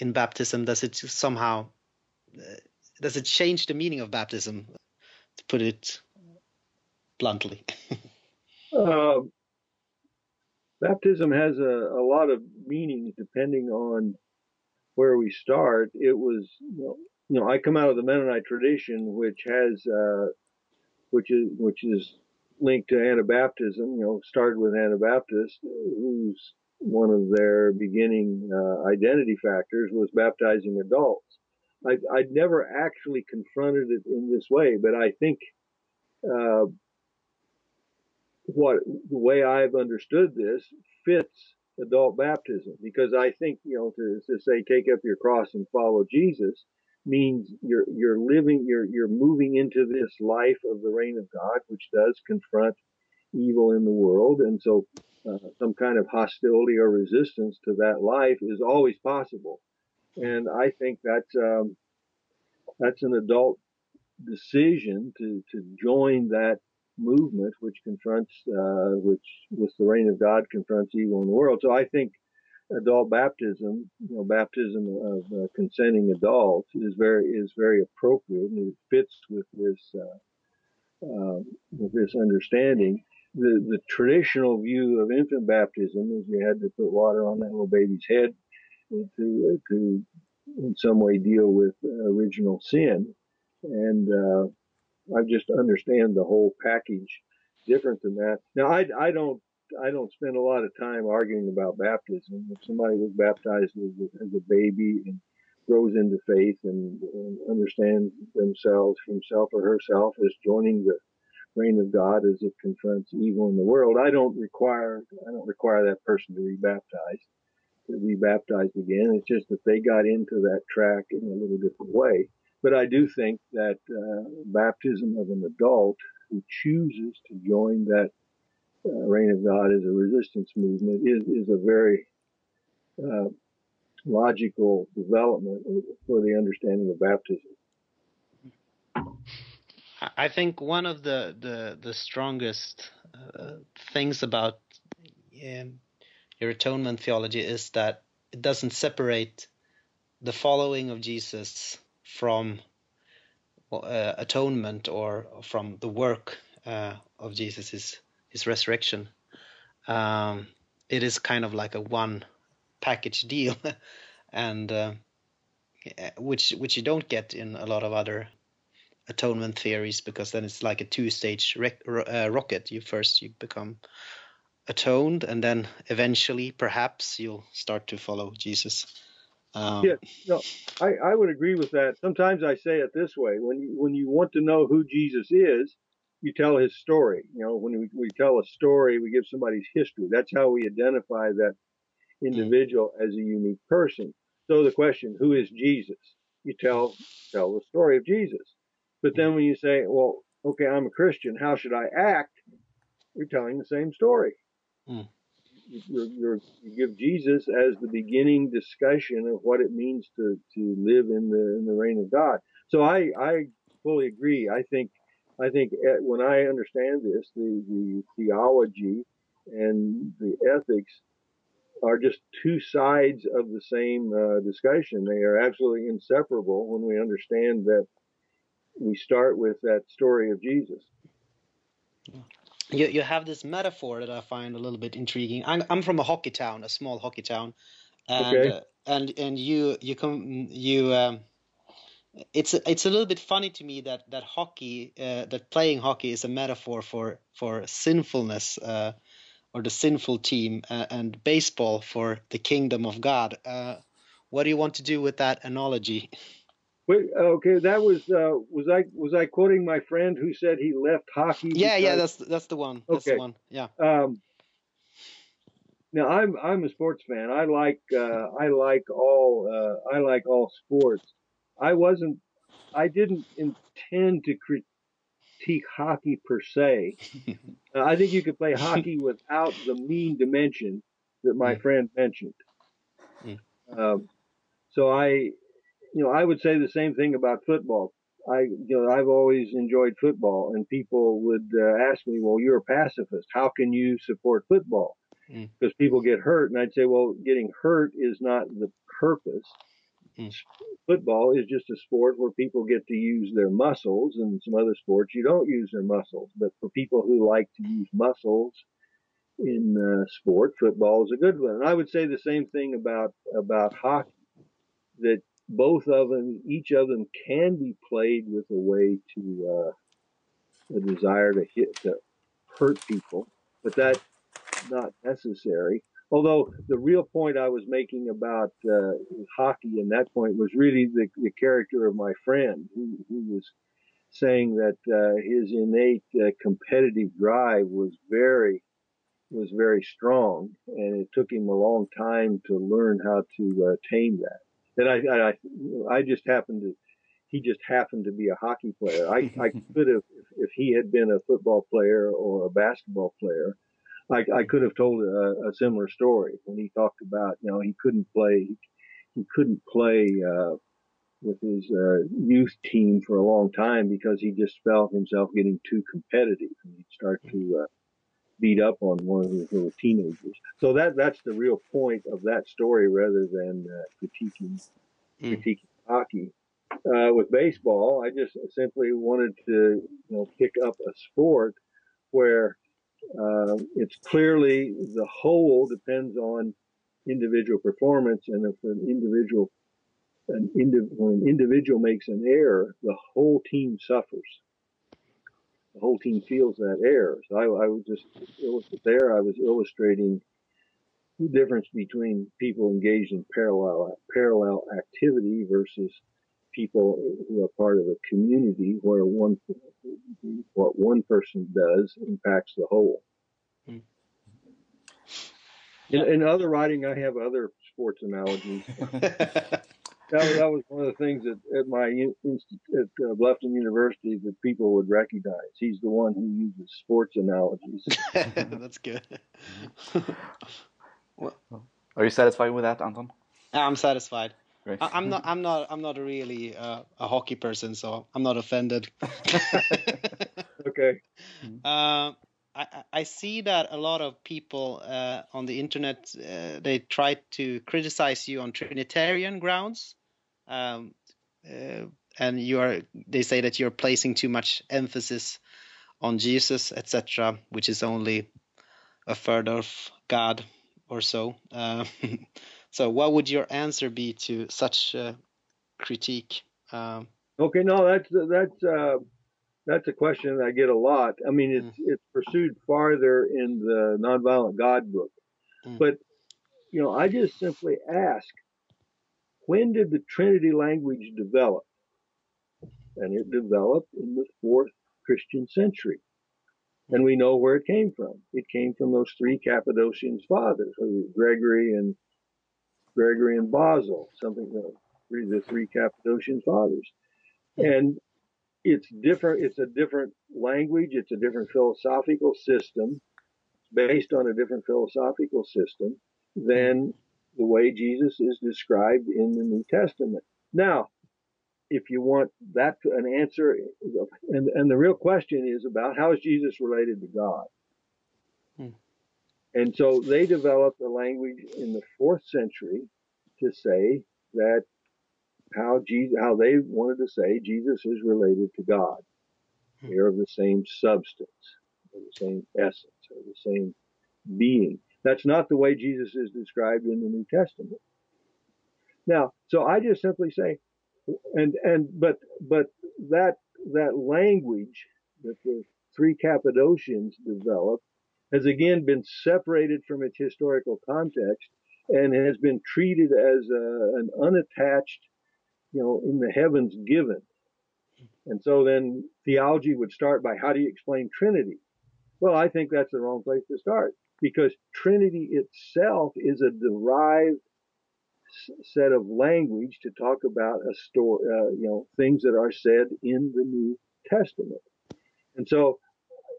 in baptism does it somehow uh, does it change the meaning of baptism to put it bluntly [laughs] um, baptism has a, a lot of meanings depending on where we start it was you know, i come out of the mennonite tradition which has uh, which is which is linked to Anabaptism. You know, started with Anabaptists, whose one of their beginning uh, identity factors was baptizing adults. I, would never actually confronted it in this way, but I think uh, what the way I've understood this fits adult baptism because I think you know to, to say take up your cross and follow Jesus means you're you're living you're you're moving into this life of the reign of God, which does confront evil in the world, and so uh, some kind of hostility or resistance to that life is always possible. And I think that's um, that's an adult decision to to join that movement, which confronts uh, which with the reign of God confronts evil in the world. So I think adult baptism, you know, baptism of uh, consenting adults is very is very appropriate and it fits with this uh, uh, with this understanding. The the traditional view of infant baptism is you had to put water on that little baby's head to to in some way deal with original sin, and uh, I just understand the whole package different than that. Now I I don't I don't spend a lot of time arguing about baptism. If somebody was baptized as a, as a baby and grows into faith and, and understands themselves, himself or herself, as joining the reign of God as it confronts evil in the world, I don't require I don't require that person to be baptized, to be baptized again. It's just that they got into that track in a little different way. But I do think that uh, baptism of an adult who chooses to join that uh, reign of God as a resistance movement is, is a very uh, logical development for the understanding of baptism. I think one of the the, the strongest uh, things about um, your atonement theology is that it doesn't separate the following of Jesus from uh, atonement or from the work uh, of Jesus' his resurrection. Um, it is kind of like a one package deal, [laughs] and uh, which which you don't get in a lot of other atonement theories because then it's like a two stage uh, rocket. You first you become atoned, and then eventually, perhaps, you'll start to follow Jesus. Um, yeah, no, I, I would agree with that. Sometimes I say it this way: when you when you want to know who Jesus is, you tell his story. You know, when we, we tell a story, we give somebody's history. That's how we identify that individual as a unique person. So the question, who is Jesus? You tell tell the story of Jesus. But then when you say, well, okay, I'm a Christian, how should I act? You're telling the same story. Mm. You give Jesus as the beginning discussion of what it means to, to live in the in the reign of God. So I I fully agree. I think I think eh, when I understand this, the, the theology and the ethics are just two sides of the same uh, discussion. They are absolutely inseparable when we understand that we start with that story of Jesus. You, you have this metaphor that I find a little bit intriguing. I'm, I'm from a hockey town, a small hockey town, and okay. uh, and and you you come you um, it's it's a little bit funny to me that that hockey uh, that playing hockey is a metaphor for for sinfulness uh, or the sinful team uh, and baseball for the kingdom of God. Uh, what do you want to do with that analogy? [laughs] Wait, okay, that was uh, was I was I quoting my friend who said he left hockey? Yeah, because... yeah, that's that's the one. That's okay. the one. Yeah. Um, now I'm I'm a sports fan. I like uh, I like all I like all sports I wasn't, I didn't intend to critique hockey per se. uh, [laughs] I think you could play hockey without the mean dimension that my mm. friend mentioned. Mm. Um, so I, you know, I would say the same thing about football. I, you know, I've always enjoyed football, and people would uh, ask me, "Well, you're a pacifist. How can you support football?" Mm. Because people get hurt, and I'd say, "Well, getting hurt is not the purpose. Mm. Football is just a sport where people get to use their muscles, and some other sports you don't use their muscles. But for people who like to use muscles in uh, sport, football is a good one. And I would say the same thing about about hockey. That both of them, each of them can be played with a way to uh, a desire to hit to hurt people, but that's not necessary. Although the real point I was making about uh, hockey in that point was really the, the character of my friend who, who was saying that uh, his innate uh, competitive drive was very was very strong, and it took him a long time to learn how to uh, tame that. And I, I, I just happened to, he just happened to be a hockey player. I, I [laughs] could have, if he had been a football player or a basketball player, I, I could have told a, a similar story when he talked about, you know, he couldn't play, he couldn't play, uh, with his uh, youth team for a long time because he just felt himself getting too competitive and he'd start to uh, beat up on one of his little teenagers. So that that's the real point of that story, rather than uh, critiquing mm. critiquing hockey. Uh, with baseball, I just simply wanted to you know pick up a sport where uh, it's clearly the whole depends on individual performance, and if an individual an indiv- when an individual makes an error, the whole team suffers the whole team feels that air. So I, I was just there. I was illustrating the difference between people engaged in parallel parallel activity versus people who are part of a community where one what one person does impacts the whole. Hmm. In, in, other writing, I have other sports analogies. [laughs] that, that was one of the things at, at my at uh, Bluffton University that people would recognize. He's the one who uses sports analogies. [laughs] [laughs] That's good. [laughs] well, Are you satisfied with that, Anton? I'm satisfied. Great. I, am not. I'm not. I'm not really uh, a hockey person, so I'm not offended. okay. Uh, I, I, see that a lot of people uh, on the internet uh, they try to criticize you on Trinitarian grounds, um, uh, and you are they say that you're placing too much emphasis on Jesus, etc., which is only a third of God or so. Uh, [laughs] so, what would your answer be to such critique? Um, okay, no, that's that's uh, that's a question I get a lot. I mean, it's mm. it's pursued farther in the nonviolent God book, mm. but you know, I just simply ask, when did the Trinity language develop? And it developed in the fourth Christian century. And we know where it came from. It came from those three Cappadocian fathers, Gregory and Gregory and Basil, something the three Cappadocian fathers. And it's different. It's a different language. It's a different philosophical system based on a different philosophical system than the way Jesus is described in the New Testament. Now, if you want that an answer, and and the real question is about how is Jesus related to God? Hmm. And so they developed a language in the fourth century to say that how Jesus, how they wanted to say Jesus is related to God. Hmm. They're of the same substance, the same essence, of the same being. That's not the way Jesus is described in the New Testament. Now, so I just simply say, and and but but that that language that the three Cappadocians developed has again been separated from its historical context and has been treated as a, an unattached, you know, in the heavens given. And so then theology would start by how do you explain Trinity? Well, I think that's the wrong place to start because Trinity itself is a derived set of language to talk about a story, uh, you know, things that are said in the New Testament. And so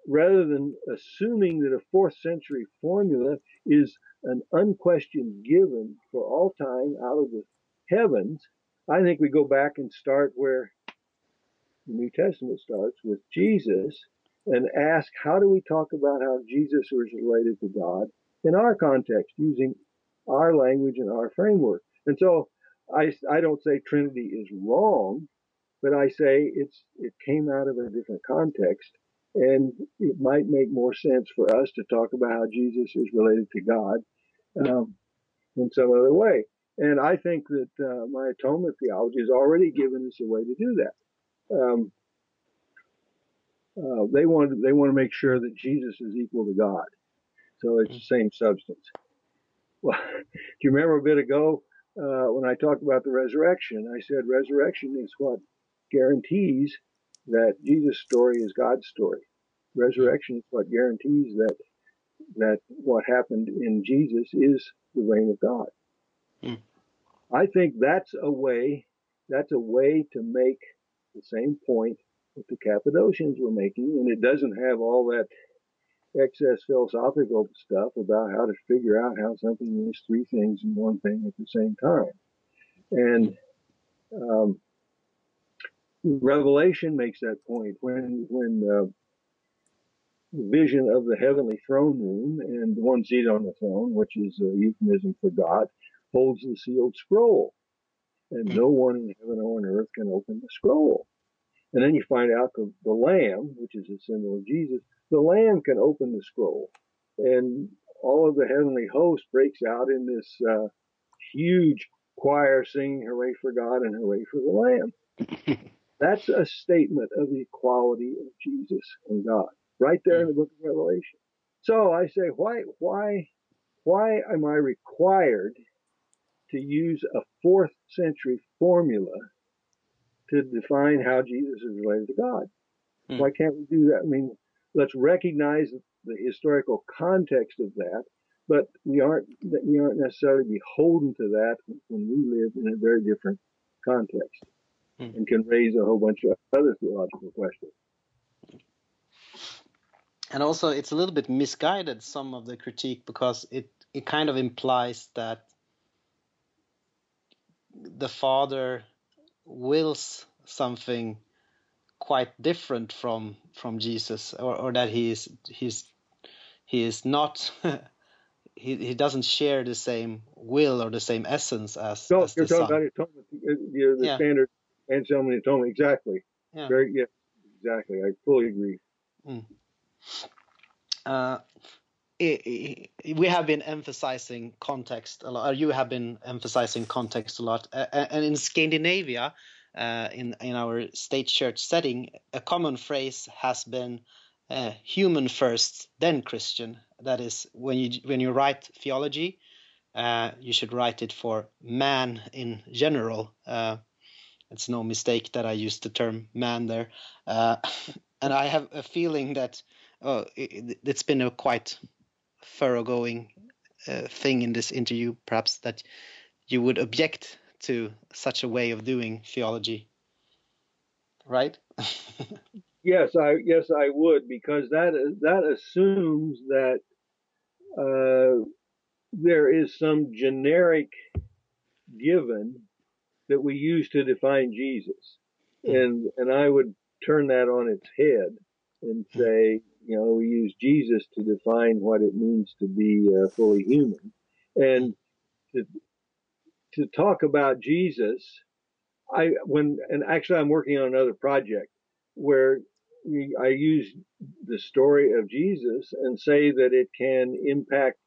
rather than assuming that a fourth century formula is an unquestioned given for all time out of the heavens, I think we go back and start where the New Testament starts with Jesus and ask how do we talk about how Jesus was related to God in our context using our language and our framework. And so I, I don't say Trinity is wrong, but I say it's it came out of a different context and it might make more sense for us to talk about how Jesus is related to God um, in some other way. And I think that uh, my atonement theology has already given us a way to do that. Um, uh, they want they want to make sure that Jesus is equal to God, so it's the same substance. [laughs] Well, do you remember a bit ago uh, when I talked about the resurrection? I said resurrection is what guarantees that Jesus' story is God's story. Resurrection is what guarantees that that what happened in Jesus is the reign of God. Mm. I think that's a way that's a way to make the same point that the Cappadocians were making, and it doesn't have all that excess philosophical stuff about how to figure out how something is three things and one thing at the same time. And um, Revelation makes that point when when uh, the vision of the heavenly throne room and the one seated on the throne, which is a euphemism for God, holds the sealed scroll, and no one in heaven or on earth can open the scroll. And then you find out the, the Lamb, which is a symbol of Jesus, the Lamb can open the scroll, and all of the heavenly host breaks out in this uh, huge choir singing "Hooray for God" and "Hooray for the Lamb." [laughs] That's a statement of the equality of Jesus and God, right there in the book of Revelation. So I say, why, why, why am I required to use a fourth century formula to define how Jesus is related to God? Hmm. Why can't we do that? I mean, let's recognize the historical context of that, but we aren't we aren't necessarily beholden to that when we live in a very different context mm. and can raise a whole bunch of other theological questions. And also, it's a little bit misguided some of the critique because it it kind of implies that the father wills something quite different from from Jesus, or, or that he is he's he is not [laughs] he, he doesn't share the same will or the same essence as. No, as you're talking son. about atonement, the, the yeah. standard Anselmian Atonement. Exactly. Yeah. Very, yeah, exactly. I fully agree. Mm. Uh, we have been emphasizing context a lot, or you have been emphasizing context a lot. Uh, and in Scandinavia, uh, in in our state church setting, a common phrase has been uh, "human first, then Christian." That is, when you when you write theology, uh, you should write it for man in general. Uh, it's no mistake that I used the term man there. Uh, [laughs] and I have a feeling that oh, it, has been a quite thoroughgoing uh, thing in this interview, perhaps that you would object to such a way of doing theology, right? [laughs] yes, I yes I would because that that assumes that uh, there is some generic given that we use to define Jesus. Hmm. And, and I would turn that on its head and hmm. say, you know, we Jesus to define what it means to be uh, fully human. And to, to talk about Jesus, I, when, and actually I'm working on another project where we, I use the story of Jesus and say that it can impact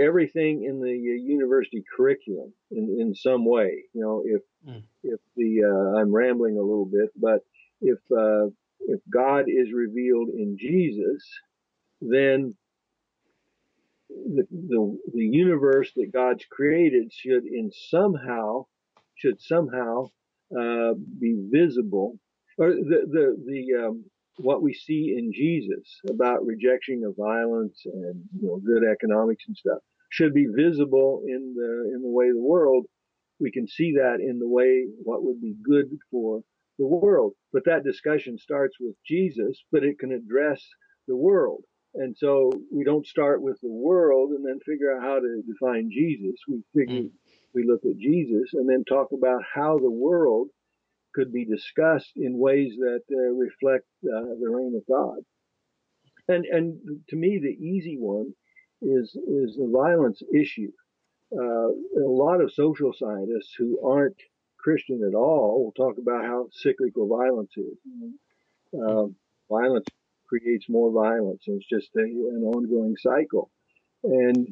everything in the uh, university curriculum in, in some way. You know, if mm. if the uh, I'm rambling a little bit, but if uh, if God is revealed in Jesus, then the, the the universe that God's created should in somehow should somehow uh, be visible, or the the the um, what we see in Jesus about rejection of violence and you know good economics and stuff should be visible in the in the way the world. We can see that in the way what would be good for the world. But that discussion starts with Jesus, but it can address the world. And so we don't start with the world and then figure out how to define Jesus. We figure, mm. we look at Jesus and then talk about how the world could be discussed in ways that uh, reflect uh, the reign of God. And and to me, the easy one is is the violence issue. Uh, a lot of social scientists who aren't Christian at all will talk about how cyclical violence is. Uh, violence creates more violence, and it's just a, an ongoing cycle. And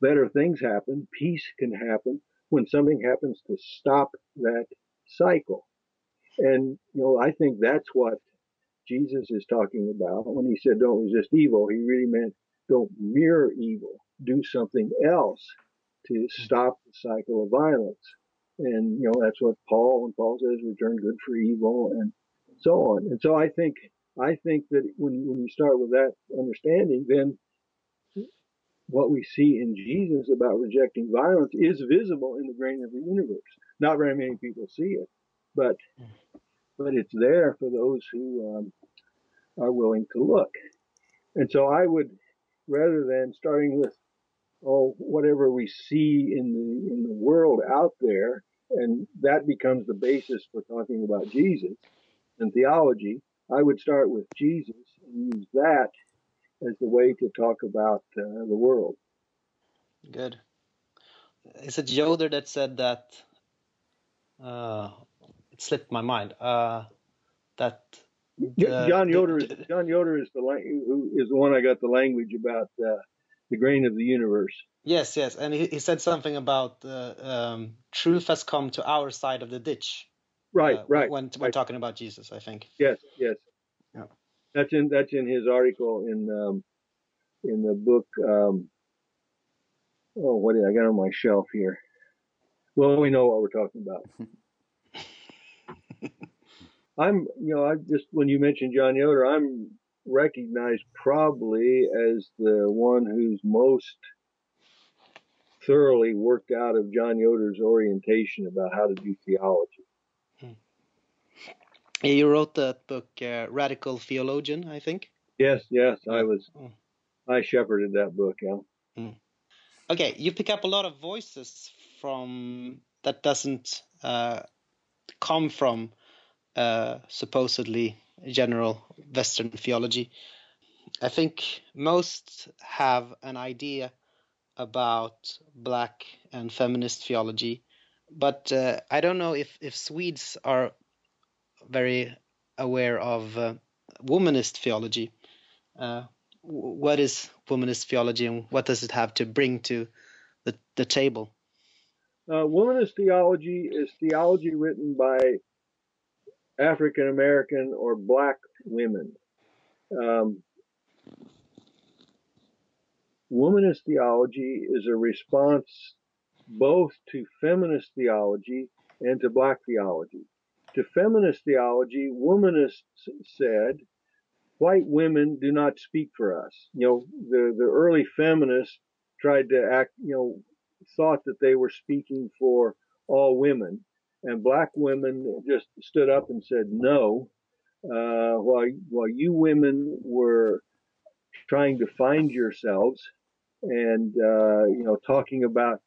better things happen, peace can happen when something happens to stop that cycle. And, you know, I think that's what Jesus is talking about when he said, don't resist evil. He really meant don't mirror evil, do something else to stop the cycle of violence. And, you know, that's what Paul, when Paul says, return good for evil and so on. And so I think, I think that when, when you start with that understanding, then what we see in Jesus about rejecting violence is visible in the grain of the universe. Not very many people see it, but but it's there for those who um, are willing to look. And so I would, rather than starting with oh whatever we see in the in the world out there, and that becomes the basis for talking about Jesus and theology, I would start with Jesus and use that as the way to talk about uh, the world. Good. Is it Yoder that said that? Uh, it slipped my mind. Uh, that the, John Yoder is John Yoder is the who is the one I got the language about uh, the grain of the universe. Yes, yes, and he, he said something about uh, um, truth has come to our side of the ditch. Right, uh, right. When when right. talking about Jesus, I think. Yes, yes. Yeah. That's in that's in his article in um, in the book. Um, oh, what did I got on my shelf here? Well, we know what we're talking about. [laughs] I'm, you know, I just when you mentioned John Yoder, I'm recognized probably as the one who's most thoroughly worked out of John Yoder's orientation about how to do theology. You wrote that book, uh, Radical Theologian, I think. Yes, yes, I was. Mm. I shepherded that book. Yeah. Mm. Okay, you pick up a lot of voices from that doesn't uh, come from uh, supposedly general Western theology. I think most have an idea about black and feminist theology, but uh, I don't know if, if Swedes are very aware of uh, womanist theology. Uh, what is womanist theology and what does it have to bring to the, the table? Uh, womanist theology is theology written by African American or black women. Um, womanist theology is a response both to feminist theology and to black theology to feminist theology, womanists said, white women do not speak for us. You know, the, the early feminists tried to act, you know, thought that they were speaking for all women. And black women just stood up and said no, uh, while, while you women were trying to find yourselves and, uh, you know, talking about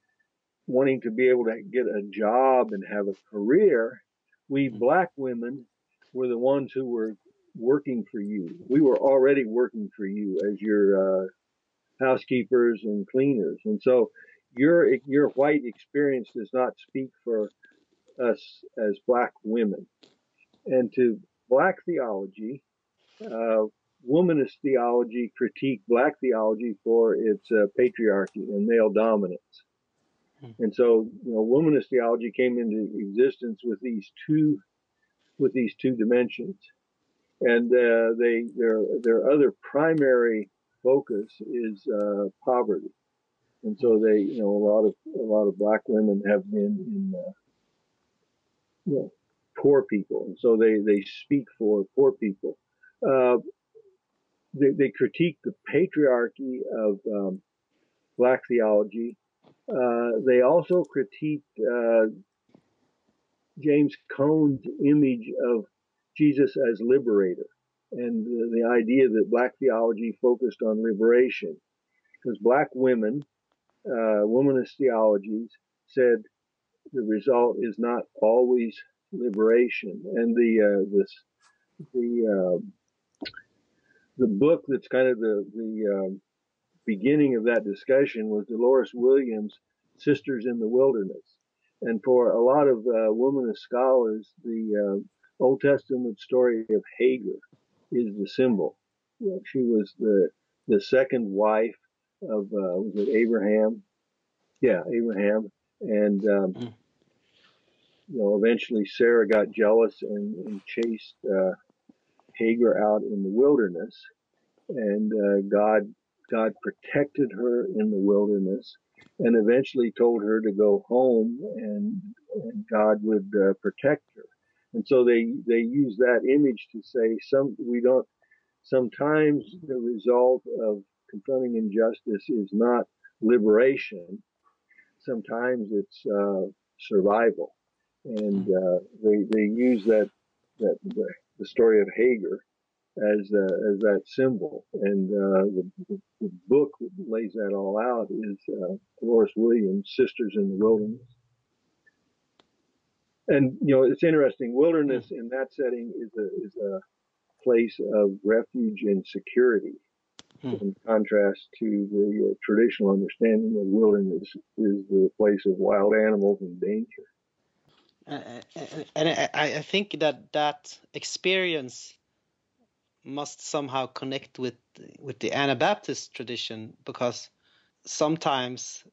wanting to be able to get a job and have a career, we mm-hmm. black women were the ones who were working for you. We were already working for you as your uh, housekeepers and cleaners, and so your your white experience does not speak for us as black women. And to black theology, uh, womanist theology critique black theology for its uh, patriarchy and male dominance. Hmm. And so, you know, womanist theology came into existence with these two, with these two dimensions, and uh, they their their other primary focus is uh, poverty, and so they, you know, a lot of a lot of black women have been in, uh, you know, poor people, and so they they speak for poor people. Uh, they, they critique the patriarchy of um, black theology they also critiqued uh, James Cone's image of Jesus as liberator and the, the idea that black theology focused on liberation. Because black women, uh, womanist theologies said the result is not always liberation. And the, uh, this, the, uh, the book that's kind of the, the, um, beginning of that discussion was Dolores Williams' Sisters in the Wilderness. And for a lot of uh, womanist scholars, the uh, Old Testament story of Hagar is the symbol. she was the the second wife of uh, was it Abraham? Yeah, Abraham, and um, mm. you know eventually Sarah got jealous and, and chased uh, Hagar out in the wilderness, and uh, God God protected her in the wilderness, and eventually told her to go home, and, and God would uh, protect her. And so they, they use that image to say some, we don't, sometimes the result of confronting injustice is not liberation. Sometimes it's, uh, survival. And, uh, they, they use that, that, the, the story of Hagar as, uh, as that symbol. And, uh, the, the, book that lays that all out is, uh, Dolores Williams, Sisters in the Wilderness and you know it's interesting. Wilderness in that setting is a is a place of refuge and security, hmm. in contrast to the uh, traditional understanding of wilderness is the place of wild animals and danger. Uh, and I, I think that that experience must somehow connect with with the Anabaptist tradition because sometimes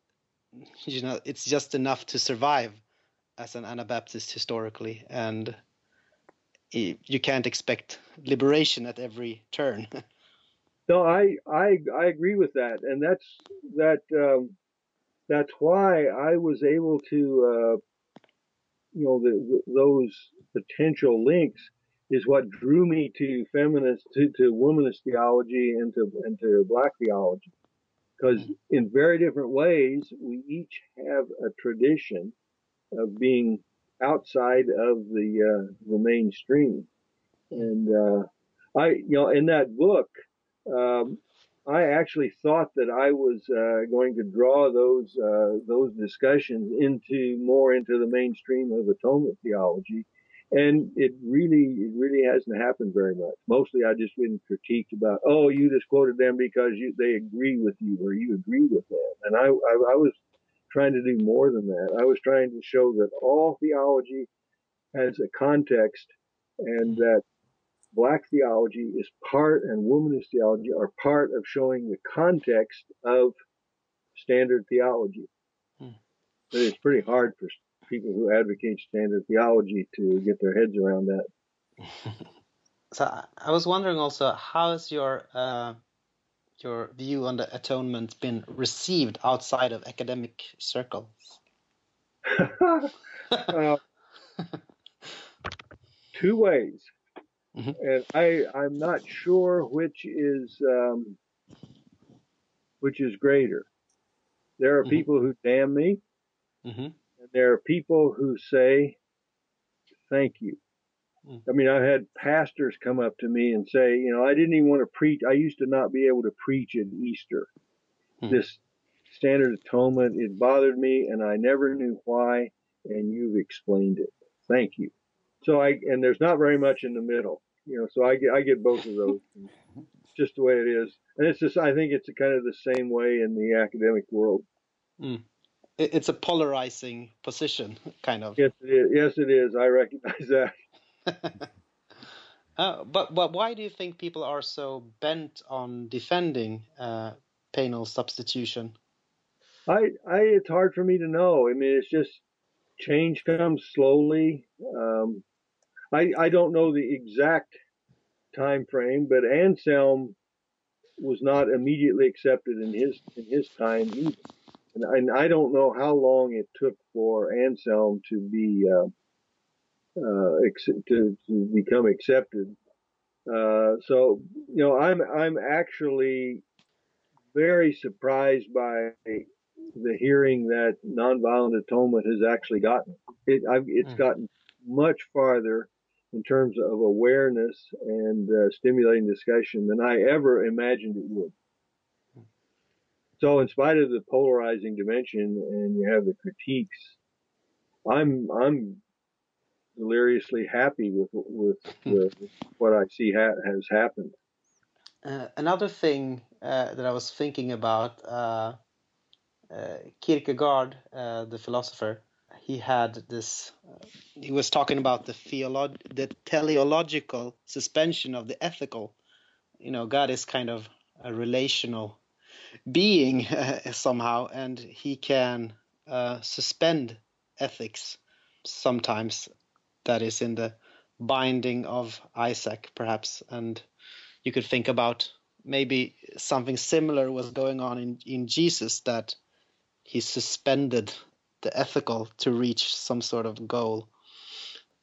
you know it's just enough to survive as an Anabaptist historically, and you can't expect liberation at every turn. [laughs] no, I, I I agree with that, and that's that um, that's why I was able to uh, you know the, the, those potential links is what drew me to feminist to, to womanist theology and to and to black theology because in very different ways we each have a tradition of being outside of the uh, the mainstream. And uh, I, you know, in that book, um, I actually thought that I was uh, going to draw those uh, those discussions into more into the mainstream of atonement theology, and it really it really hasn't happened very much. Mostly, I just been critiqued about, oh, you just quoted them because you, they agree with you or you agree with them, and I, I, I was trying to do more than that. I was trying to show that all theology has a context and that black theology is part and womanist theology are part of showing the context of standard theology. Hmm. But it's pretty hard for people who advocate standard theology to get their heads around that. [laughs] so I was wondering also, how is your uh, your view on the atonement been received outside of academic circles? [laughs] uh, [laughs] two ways, mm-hmm. and I I'm not sure which is um, which is greater. There are mm-hmm. people who damn me, mm-hmm. And there are people who say thank you. Mm. I mean, I've had pastors come up to me and say, you know, I didn't even want to preach. I used to not be able to preach at Easter. Hmm. This standard atonement, it bothered me and I never knew why. And you've explained it. Thank you. So I, and there's not very much in the middle, you know, so I get, I get both of those. [laughs] just the way it is. And it's just, I think it's kind of the same way in the academic world. Mm. It's a polarizing position, kind of. Yes, it is. Yes, it is. I recognize that. [laughs] uh, but but why do you think people are so bent on defending uh, penal substitution? I, I it's hard for me to know. I mean, it's just change comes slowly. Um, I I don't know the exact time frame, but Anselm was not immediately accepted in his in his time either. And, and I don't know how long it took for Anselm to be uh, uh, to, to become accepted. Uh, so you know, I'm I'm actually very surprised by the hearing that nonviolent atonement has actually gotten. It, I've, it's mm. gotten much farther in terms of awareness and uh, stimulating discussion than I ever imagined it would. So, in spite of the polarizing dimension, and you have the critiques, I'm I'm deliriously happy with with, [laughs] with what I see ha- has happened. Uh, another thing uh, that I was thinking about, uh, uh Kierkegaard, uh, the philosopher, he had this. Uh, he was talking about the theolo- the teleological suspension of the ethical. You know, God is kind of a relational being [laughs] uh, somehow, and he can uh, suspend ethics sometimes. That is in the binding of Isaac, perhaps, and you could think about maybe something similar was going on in, in Jesus that he suspended the ethical to reach some sort of goal.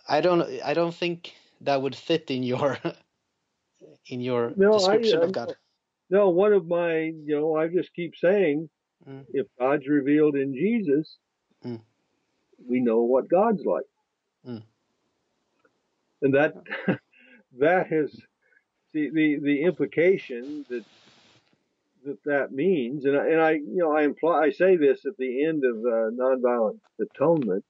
I don't I don't think that would fit in your [laughs] in your no, description I, of um, God. No, one of my you know I just keep saying mm. if God's revealed in Jesus, mm. we know what God's like, mm. and that [laughs] that has the, the, the implication that that that means, and I, and I you know I imply I say this at the end of uh, nonviolent atonement.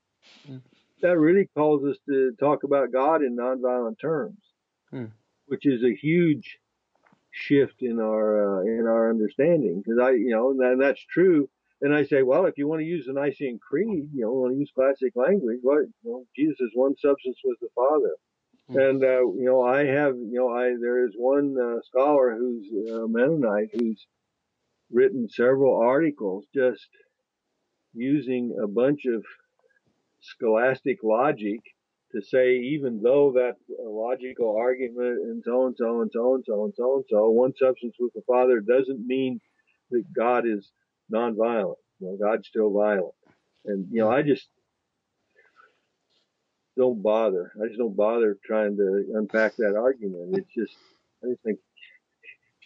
Mm. That really calls us to talk about God in nonviolent terms, mm. which is a huge shift in our uh, in our understanding. Because I you know and that's true. And I say, well, if you want to use the Nicene Creed, you know, want to use classic language, what you know, Jesus is one substance with the Father. And uh, you know, I have you know, I there is one uh, scholar who's a Mennonite who's written several articles just using a bunch of scholastic logic to say even though that logical argument and so and so and so and so and so and so one substance with the Father doesn't mean that God is nonviolent. You know, God's still violent. And you know, I just don't bother. I just don't bother trying to unpack that argument. It's just, I just think,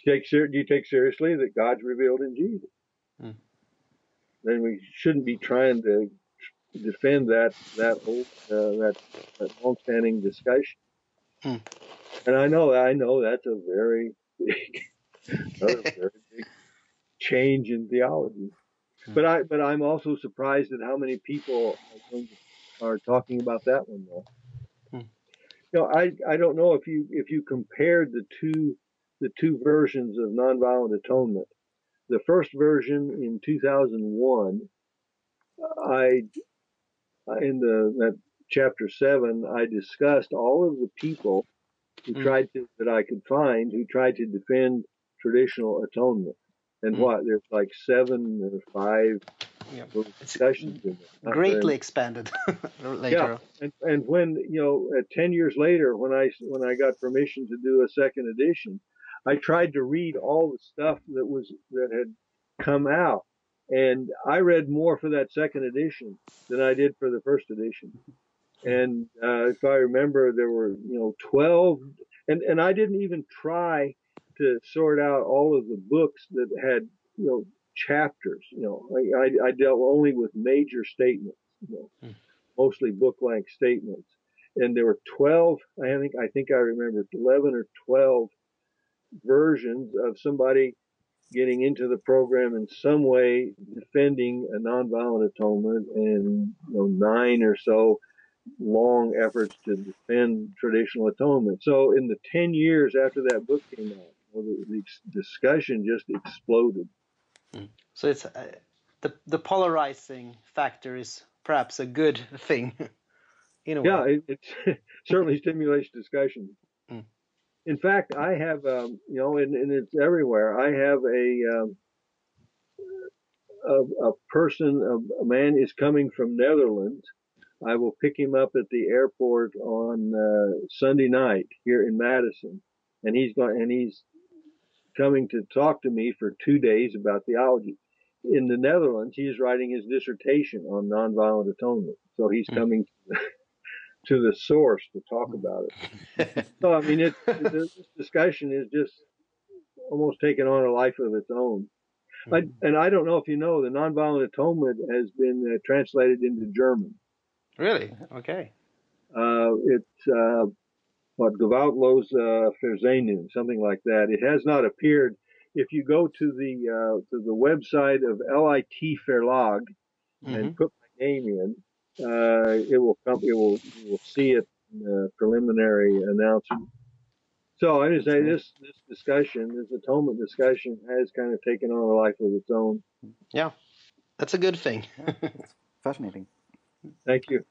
take do you take seriously that God's revealed in Jesus? Mm. Then we shouldn't be trying to defend that that old uh, that that long-standing discussion. Mm. And I know I know that's a very big, [laughs] [laughs] very big change in theology. Mm. But I but I'm also surprised at how many people are are talking about that one though. Hmm. You know, I I don't know if you if you compared the two the two versions of nonviolent atonement. The first version in 2001, I in the that chapter seven, I discussed all of the people who hmm. tried to that I could find who tried to defend traditional atonement. And mm. what there's like seven or five yeah. discussions Greatly expanded [laughs] later. Yeah, and, and when you know, uh, ten years later, when I when I got permission to do a second edition, I tried to read all the stuff that was that had come out, and I read more for that second edition than I did for the first edition. And uh, if I remember, there were you know twelve, and and I didn't even try to sort out all of the books that had you know chapters. You know, I, I, I dealt only with major statements, you know, mm. mostly book length statements. And there were 12, I think, I think I remember 11 or 12 versions of somebody getting into the program in some way defending a nonviolent atonement and you know, nine or so long efforts to defend traditional atonement. So in the 10 years after that book came out, well, the, the discussion just exploded. Mm. So it's uh, the the polarizing factor is perhaps a good thing. [laughs] in a yeah, way. it, it [laughs] certainly stimulates discussion. Mm. In fact, I have um, you know, and, and, it's everywhere. I have a um, a, a, person, a, a, man is coming from Netherlands. I will pick him up at the airport on uh, Sunday night here in Madison, and he's going and he's coming to talk to me for two days about theology. In the Netherlands, he is writing his dissertation on nonviolent atonement. So he's hmm. coming to the source to talk about it. [laughs] so, I mean, it, this discussion is just almost taken on a life of its own. I, hmm. and I don't know if you know, the nonviolent atonement has been uh, translated into German. Really? Okay. Uh, it's uh, what Gewaltlos uh, something like that. It has not appeared. If you go to the uh, to the website of LIT Verlag Mhm. and put my name in, uh, it will come. It will you will see it in the preliminary announcement. So I just say this this discussion, this atonement discussion, has kind of taken on a life of its own. Yeah, that's a good thing. [laughs] Fascinating. Thank you.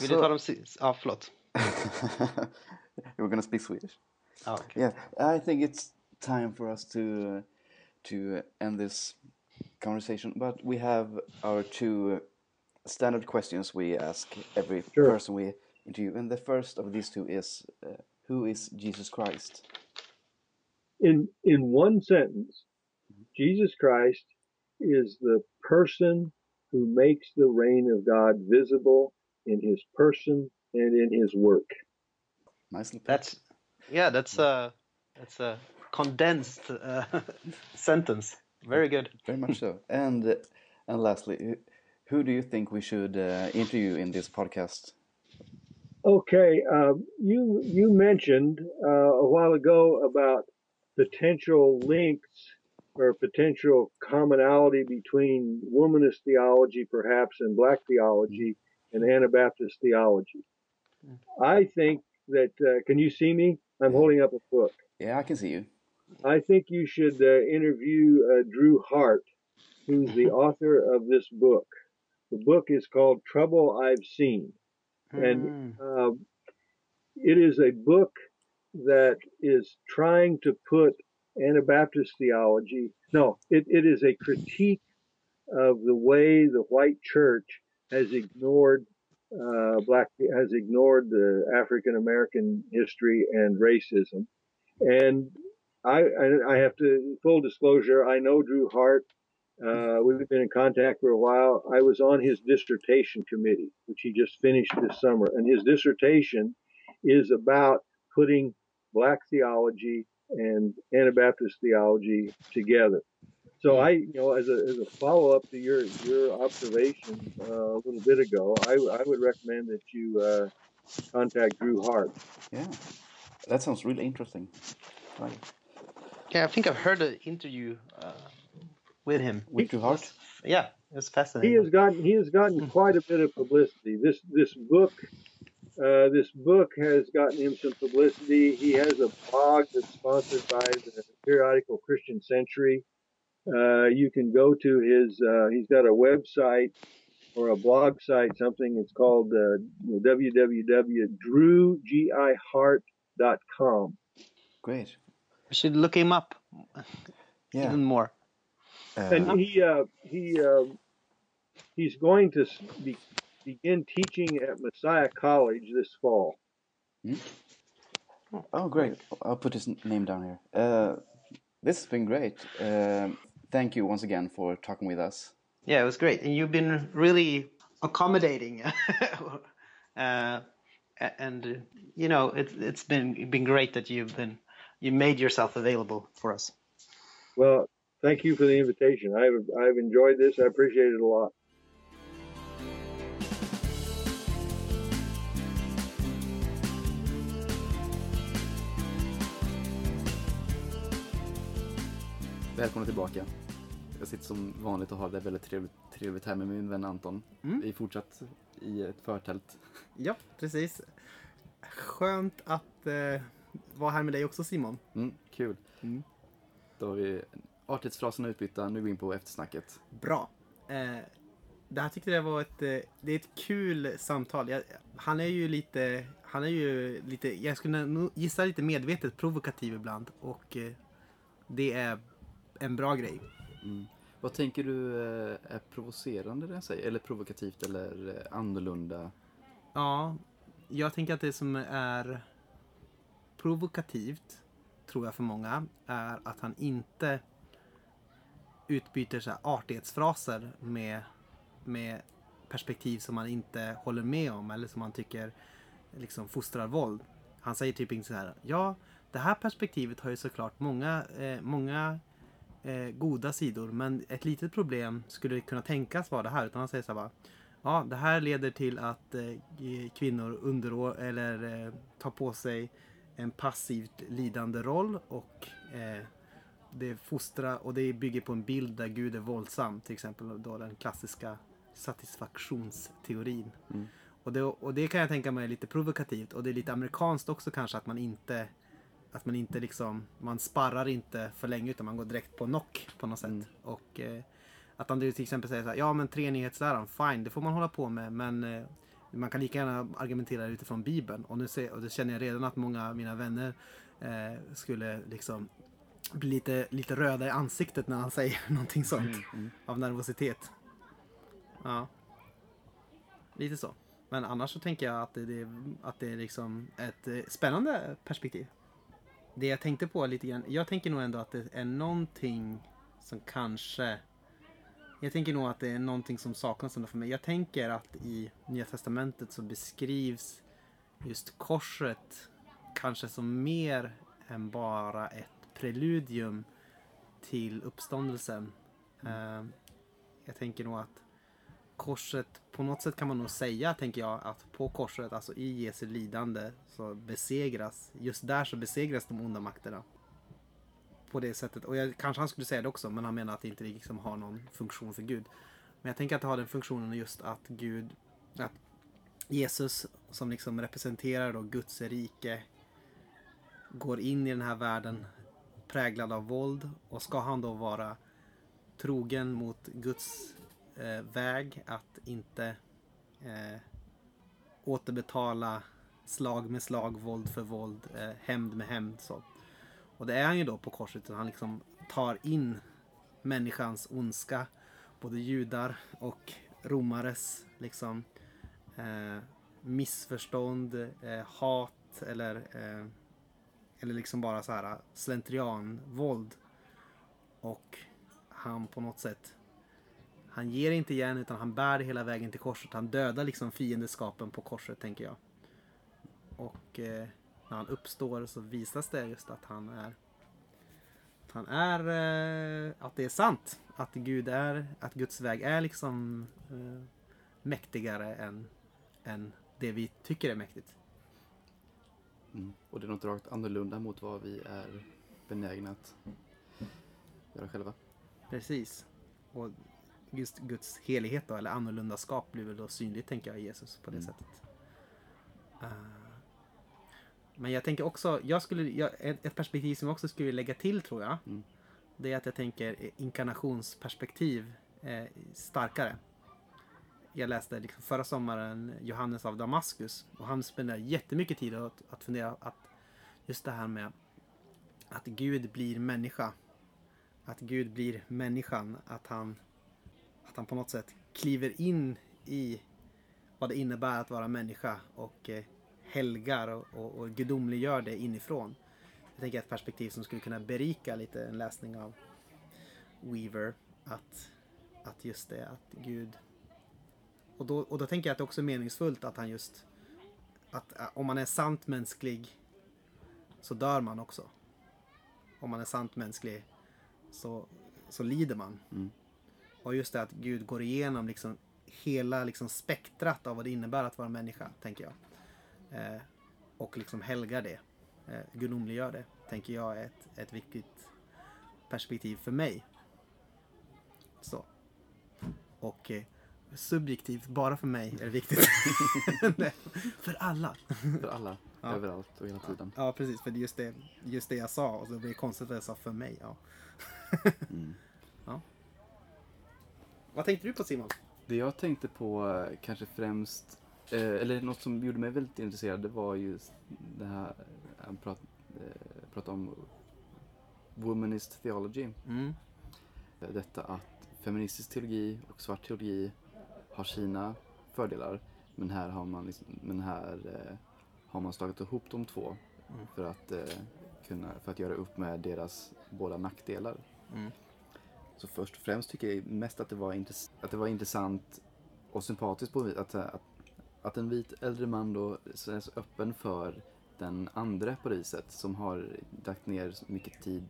Vill du ta dem sist? Ja, förlåt. We're gonna speak Swedish. Ja, okej. Yeah, I think it's time for us to uh, to end this conversation. But we have our two uh, standard questions we ask every Sure. person we interview, and the first of these two is, uh, "Who is Jesus Christ?" In in one sentence, Jesus Christ is the person who makes the reign of God visible in his person and in his work. Nicely put. That's yeah, that's a that's a condensed uh, [laughs] sentence. Very good. Very much so. And uh, and lastly, who- who do you think we should uh, interview in this podcast? Okay, uh, you you mentioned uh, a while ago about potential links or potential commonality between womanist theology, perhaps, and black theology and Anabaptist theology. I think that uh, can you see me? I'm holding up a book. Yeah, I can see you. I think you should uh, interview uh, Drew Hart, who's the author of this book. The book is called Trouble I've Seen. And Mm. um, it is a book that is trying to put Anabaptist theology, no, it, it is a critique of the way the white church has ignored uh, black, has ignored the African American history and racism. And I, I, I have to, full disclosure, I know Drew Hart. Uh, we've been in contact for a while. I was on his dissertation committee, which he just finished this summer, and his dissertation is about putting black theology and Anabaptist theology together. So I, you know, as a, as a follow up to your your observation uh, a little bit ago, I, I would recommend that you uh, contact Drew Hart. Yeah, that sounds really interesting. Right. Yeah, I think I've heard an interview uh, with him. With Drew Hart? Yeah, it was He has gotten he has gotten quite a bit of publicity. This this book uh, this book has gotten him some publicity. He has a blog that's sponsored by the periodical Christian Century. Uh, you can go to his. Uh, he's got a website or a blog site, something. It's called uh, www.drewgihart.com. Great. We should look him up Yeah. even more. Uh, And he uh, he um he's going to s- be, begin teaching at Messiah College this fall. oh, great. I'll put his n- name down here. Uh, this has been great. Um, thank you once again for talking with us. Yeah, it was great, and you've been really accommodating. [laughs] uh, a- and uh, you know, it's it's been been great that you've been you made yourself available for us. Well, thank you for the invitation. I've I've enjoyed this. I appreciate it a lot. Välkomna tillbaka. Jag sitter som vanligt och har det väldigt trevligt, trevligt här med min vän Anton. Vi är fortsatt i ett förtält. Ja, precis. Skönt att eh, vara här med dig också Simon. Mm, kul. Mm. Då har vi artighetsfraserna utbytta. Nu går vi in på eftersnacket. Bra. Eh, det här tyckte jag var ett, eh, det är ett kul samtal. Jag, han är ju lite, han är ju lite, jag skulle gissa lite medvetet provokativ ibland och eh, det är en bra grej. Vad tänker du eh, är provocerande det jag säger? Eller provokativt eller annorlunda? Ja, jag tänker att det som är provokativt, tror jag för många, är att han inte utbyter så här artighetsfraser med, med perspektiv som man inte håller med om eller som man tycker liksom fostrar våld. Han säger typ inte så här, ja, det här perspektivet har ju såklart många, eh, många eh, goda sidor men ett litet problem skulle kunna tänkas vara det här. Utan han säger så här bara, ja, det här leder till att eh, kvinnor underår eller eh, tar på sig en passivt lidande roll och eh, det fostrar och det bygger på en bild där Gud är våldsam. Till exempel då den klassiska satisfaktionsteorin. Mm. Och, det, och det kan jag tänka mig är lite provokativt och det är lite amerikanskt också kanske att man inte att man inte liksom, man sparrar inte för länge utan man går direkt på knock på något sätt. Mm. Och eh, att han till exempel säger så här, ja men treenighetsläran, fine, det får man hålla på med men eh, man kan lika gärna argumentera utifrån Bibeln. Och nu ser, och det känner jag redan att många av mina vänner eh, skulle liksom bli lite, lite röda i ansiktet när han säger [laughs] någonting sånt. Mm. Mm. Av nervositet. Ja. Lite så. Men annars så tänker jag att det, det, att det är liksom ett eh, spännande perspektiv. Det jag tänkte på lite grann. Jag tänker nog ändå att det är någonting som kanske jag tänker nog att det är någonting som saknas ändå för mig. Jag tänker att i Nya Testamentet så beskrivs just korset kanske som mer än bara ett preludium till uppståndelsen. Eh, jag tänker nog att korset, på något sätt kan man nog säga, tänker jag, att på korset, alltså i Jesu lidande, så besegras, just där så besegras de onda makterna. På det sättet. Och jag, kanske han skulle säga det också, men han menar att det inte liksom har någon funktion för Gud. Men jag tänker att det har den funktionen just att Gud, att Jesus som liksom representerar då Guds rike går in i den här världen präglad av våld och ska han då vara trogen mot Guds eh, väg att inte eh, återbetala slag med slag, våld för våld, eh, hämnd med hämnd. Så. Och det är han ju då på korset. Han liksom tar in människans ondska. Både judar och romares liksom eh, missförstånd, eh, hat eller, eh, eller liksom bara så här äh, slentrianvåld. Och han på något sätt han ger inte igen utan han bär det hela vägen till korset. Han dödar liksom fiendeskapen på korset tänker jag. Och eh, när han uppstår så visas det just att han är att han är eh, att det är sant. Att Gud är, att Guds väg är liksom eh, mäktigare än, än det vi tycker är mäktigt. Mm. Och det är något rakt annorlunda mot vad vi är benägna att göra själva. Precis. Och just Guds helighet då, eller annorlundaskap blir väl då synligt tänker jag i Jesus på det Mm. sättet. Uh, men jag tänker också, jag skulle, jag, ett, ett perspektiv som jag också skulle lägga till tror jag. Mm. Det är att jag tänker inkarnationsperspektiv eh, starkare. Jag läste liksom förra sommaren Johannes av Damaskus och han spenderar jättemycket tid att, att fundera att just det här med att Gud blir människa. Att Gud blir människan. Att han, att han på något sätt kliver in i vad det innebär att vara människa och eh, helgar och, och, och gudomliggör det inifrån. Jag tänker ett perspektiv som skulle kunna berika lite en läsning av Weaver. Att, att just det, att Gud... Och då, och då tänker jag att det också är meningsfullt att han just... Att äh, om man är sant mänsklig så dör man också. Om man är sant mänsklig så, så lider man. Mm. Och just det att Gud går igenom liksom hela liksom spektrat av vad det innebär att vara människa, tänker jag. Eh, och liksom helgar det. Eh, gudomliggör det, tänker jag är ett, ett viktigt perspektiv för mig. Så. Och eh, subjektivt, bara för mig är det viktigt. [laughs] För alla. För alla, Ja. överallt och hela tiden. Ja, precis. För det är just det, just det jag sa. Och så blir det konstigt att jag sa för mig. Ja. Mm. [laughs] Vad tänkte du på Simon? Det jag tänkte på eh, kanske främst, eh, eller något som gjorde mig väldigt intresserad, det var just det här, han prat, eh, pratade om womanist theology. Mm. Eh, Detta att feministisk teologi och svart teologi har sina fördelar, men här har man, liksom, men här, eh, har man slagit ihop de två Mm. för, att, eh, kunna, för att göra upp med deras båda nackdelar. Mm. Så först och främst tycker jag mest att det var, intress- att det var intressant och sympatiskt på att, att, att en vit äldre man då är så öppen för den andra på det viset som har lagt ner så mycket tid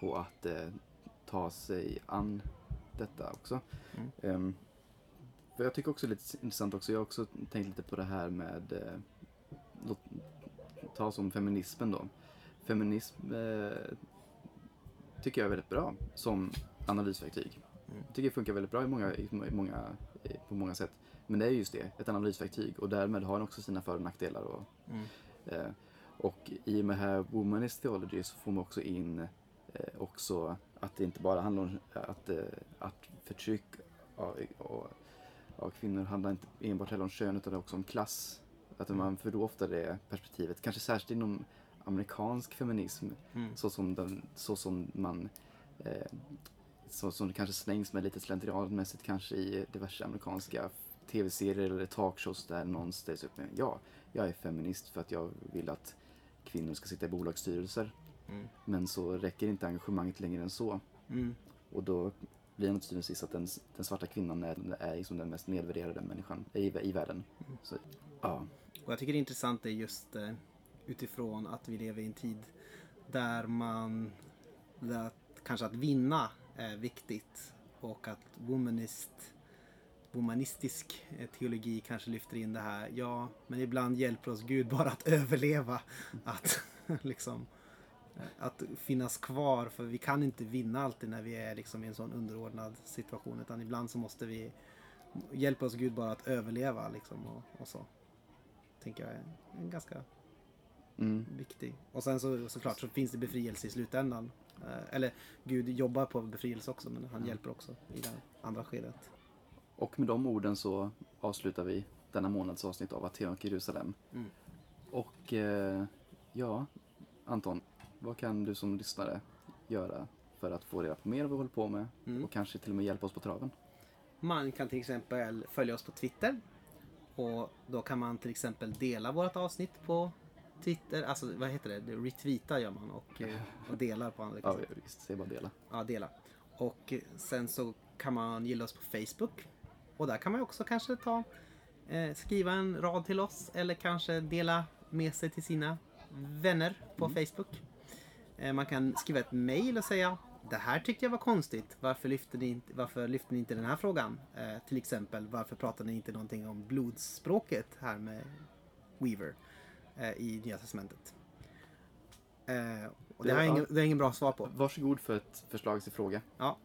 på att eh, ta sig an detta också. Mm. Ehm, för jag tycker också det är lite intressant också. Jag har också tänkt lite på det här med, eh, låt, ta som feminismen då. Feminism eh, tycker jag är väldigt bra som analysverktyg. Mm. Jag tycker det funkar väldigt bra i många, i många, på många sätt. Men det är just det, ett analysverktyg och därmed har den också sina för och nackdelar. Och, Mm. eh, och i och med här Womanist Theology så får man också in eh, också att det inte bara handlar om att, eh, att förtryck av, av, av kvinnor handlar inte enbart heller om kön utan också om klass. Att man, för ofta det perspektivet, kanske särskilt inom amerikansk feminism, Mm. så som, den, så som man eh, så som det kanske slängs med lite slentrianmässigt kanske i diverse amerikanska tv-serier eller talkshows där någon ställs upp med ja, jag är feminist för att jag vill att kvinnor ska sitta i bolagsstyrelser. Mm. Men så räcker inte engagemanget längre än så. Mm. Och då blir det till syvende och sist att den, den svarta kvinnan är, är liksom den mest nedvärderade människan i, i världen. Så, ja. Och jag tycker det är intressant är just eh, utifrån att vi lever i en tid där man, där kanske att vinna är viktigt och att womanist, womanistisk eh, teologi kanske lyfter in det här. Ja, men ibland hjälper oss Gud bara att överleva. [laughs] Att [laughs] liksom att finnas kvar för vi kan inte vinna alltid när vi är liksom i en sån underordnad situation utan ibland så måste vi hjälpa oss Gud bara att överleva liksom och, och så tänker jag är en ganska Mm. viktig. Och sen så såklart så finns det befrielse i slutändan. Eh, Eller Gud jobbar på befrielse också men han hjälper också i det andra skedet. Och med de orden så avslutar vi denna månads avsnitt av Aten och Jerusalem. Mm. Och eh, ja, Anton, vad kan du som lyssnare göra för att få reda på mer av vad vi håller på med Mm. och kanske till och med hjälpa oss på traven? Man kan till exempel följa oss på Twitter. Och då kan man till exempel dela vårt avsnitt på Twitter. Alltså vad heter det? retweeta gör man och, eh, och delar på andra Ja, visst, är bara dela. Ja, dela. Och sen så kan man gilla oss på Facebook. Och där kan man också kanske ta eh, skriva en rad till oss eller kanske dela med sig till sina vänner på Facebook. Eh, man kan skriva ett mail och säga det här tyckte jag var konstigt. Varför lyfte ni inte, varför lyfte ni inte den här frågan? Eh, till exempel varför pratar ni inte någonting om blodsspråket här med Weaver eh, i Nya Testamentet? Eh, och det, har jag ingen, det jag ingen bra svar på. Varsågod för ett förslag till fråga. Ja.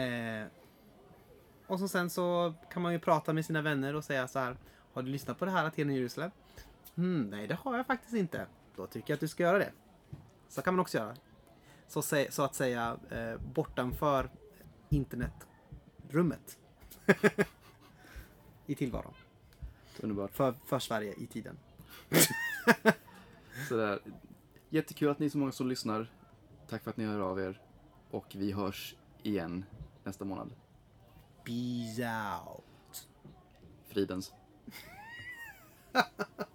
Eh, och så sen så kan man ju prata med sina vänner och säga så här. Har du lyssnat på det här Aten i Jerusalem? Hmm, nej, det har jag faktiskt inte. Då tycker jag att du ska göra det. Så kan man också göra. Så, så att säga eh, bortanför internetrummet. [laughs] I tillvaron. Underbart. För, för Sverige i tiden. [laughs] Sådär. Jättekul att ni är så många som lyssnar. Tack för att ni hör av er. Och vi hörs igen nästa månad. Peace out. Fridens. [laughs]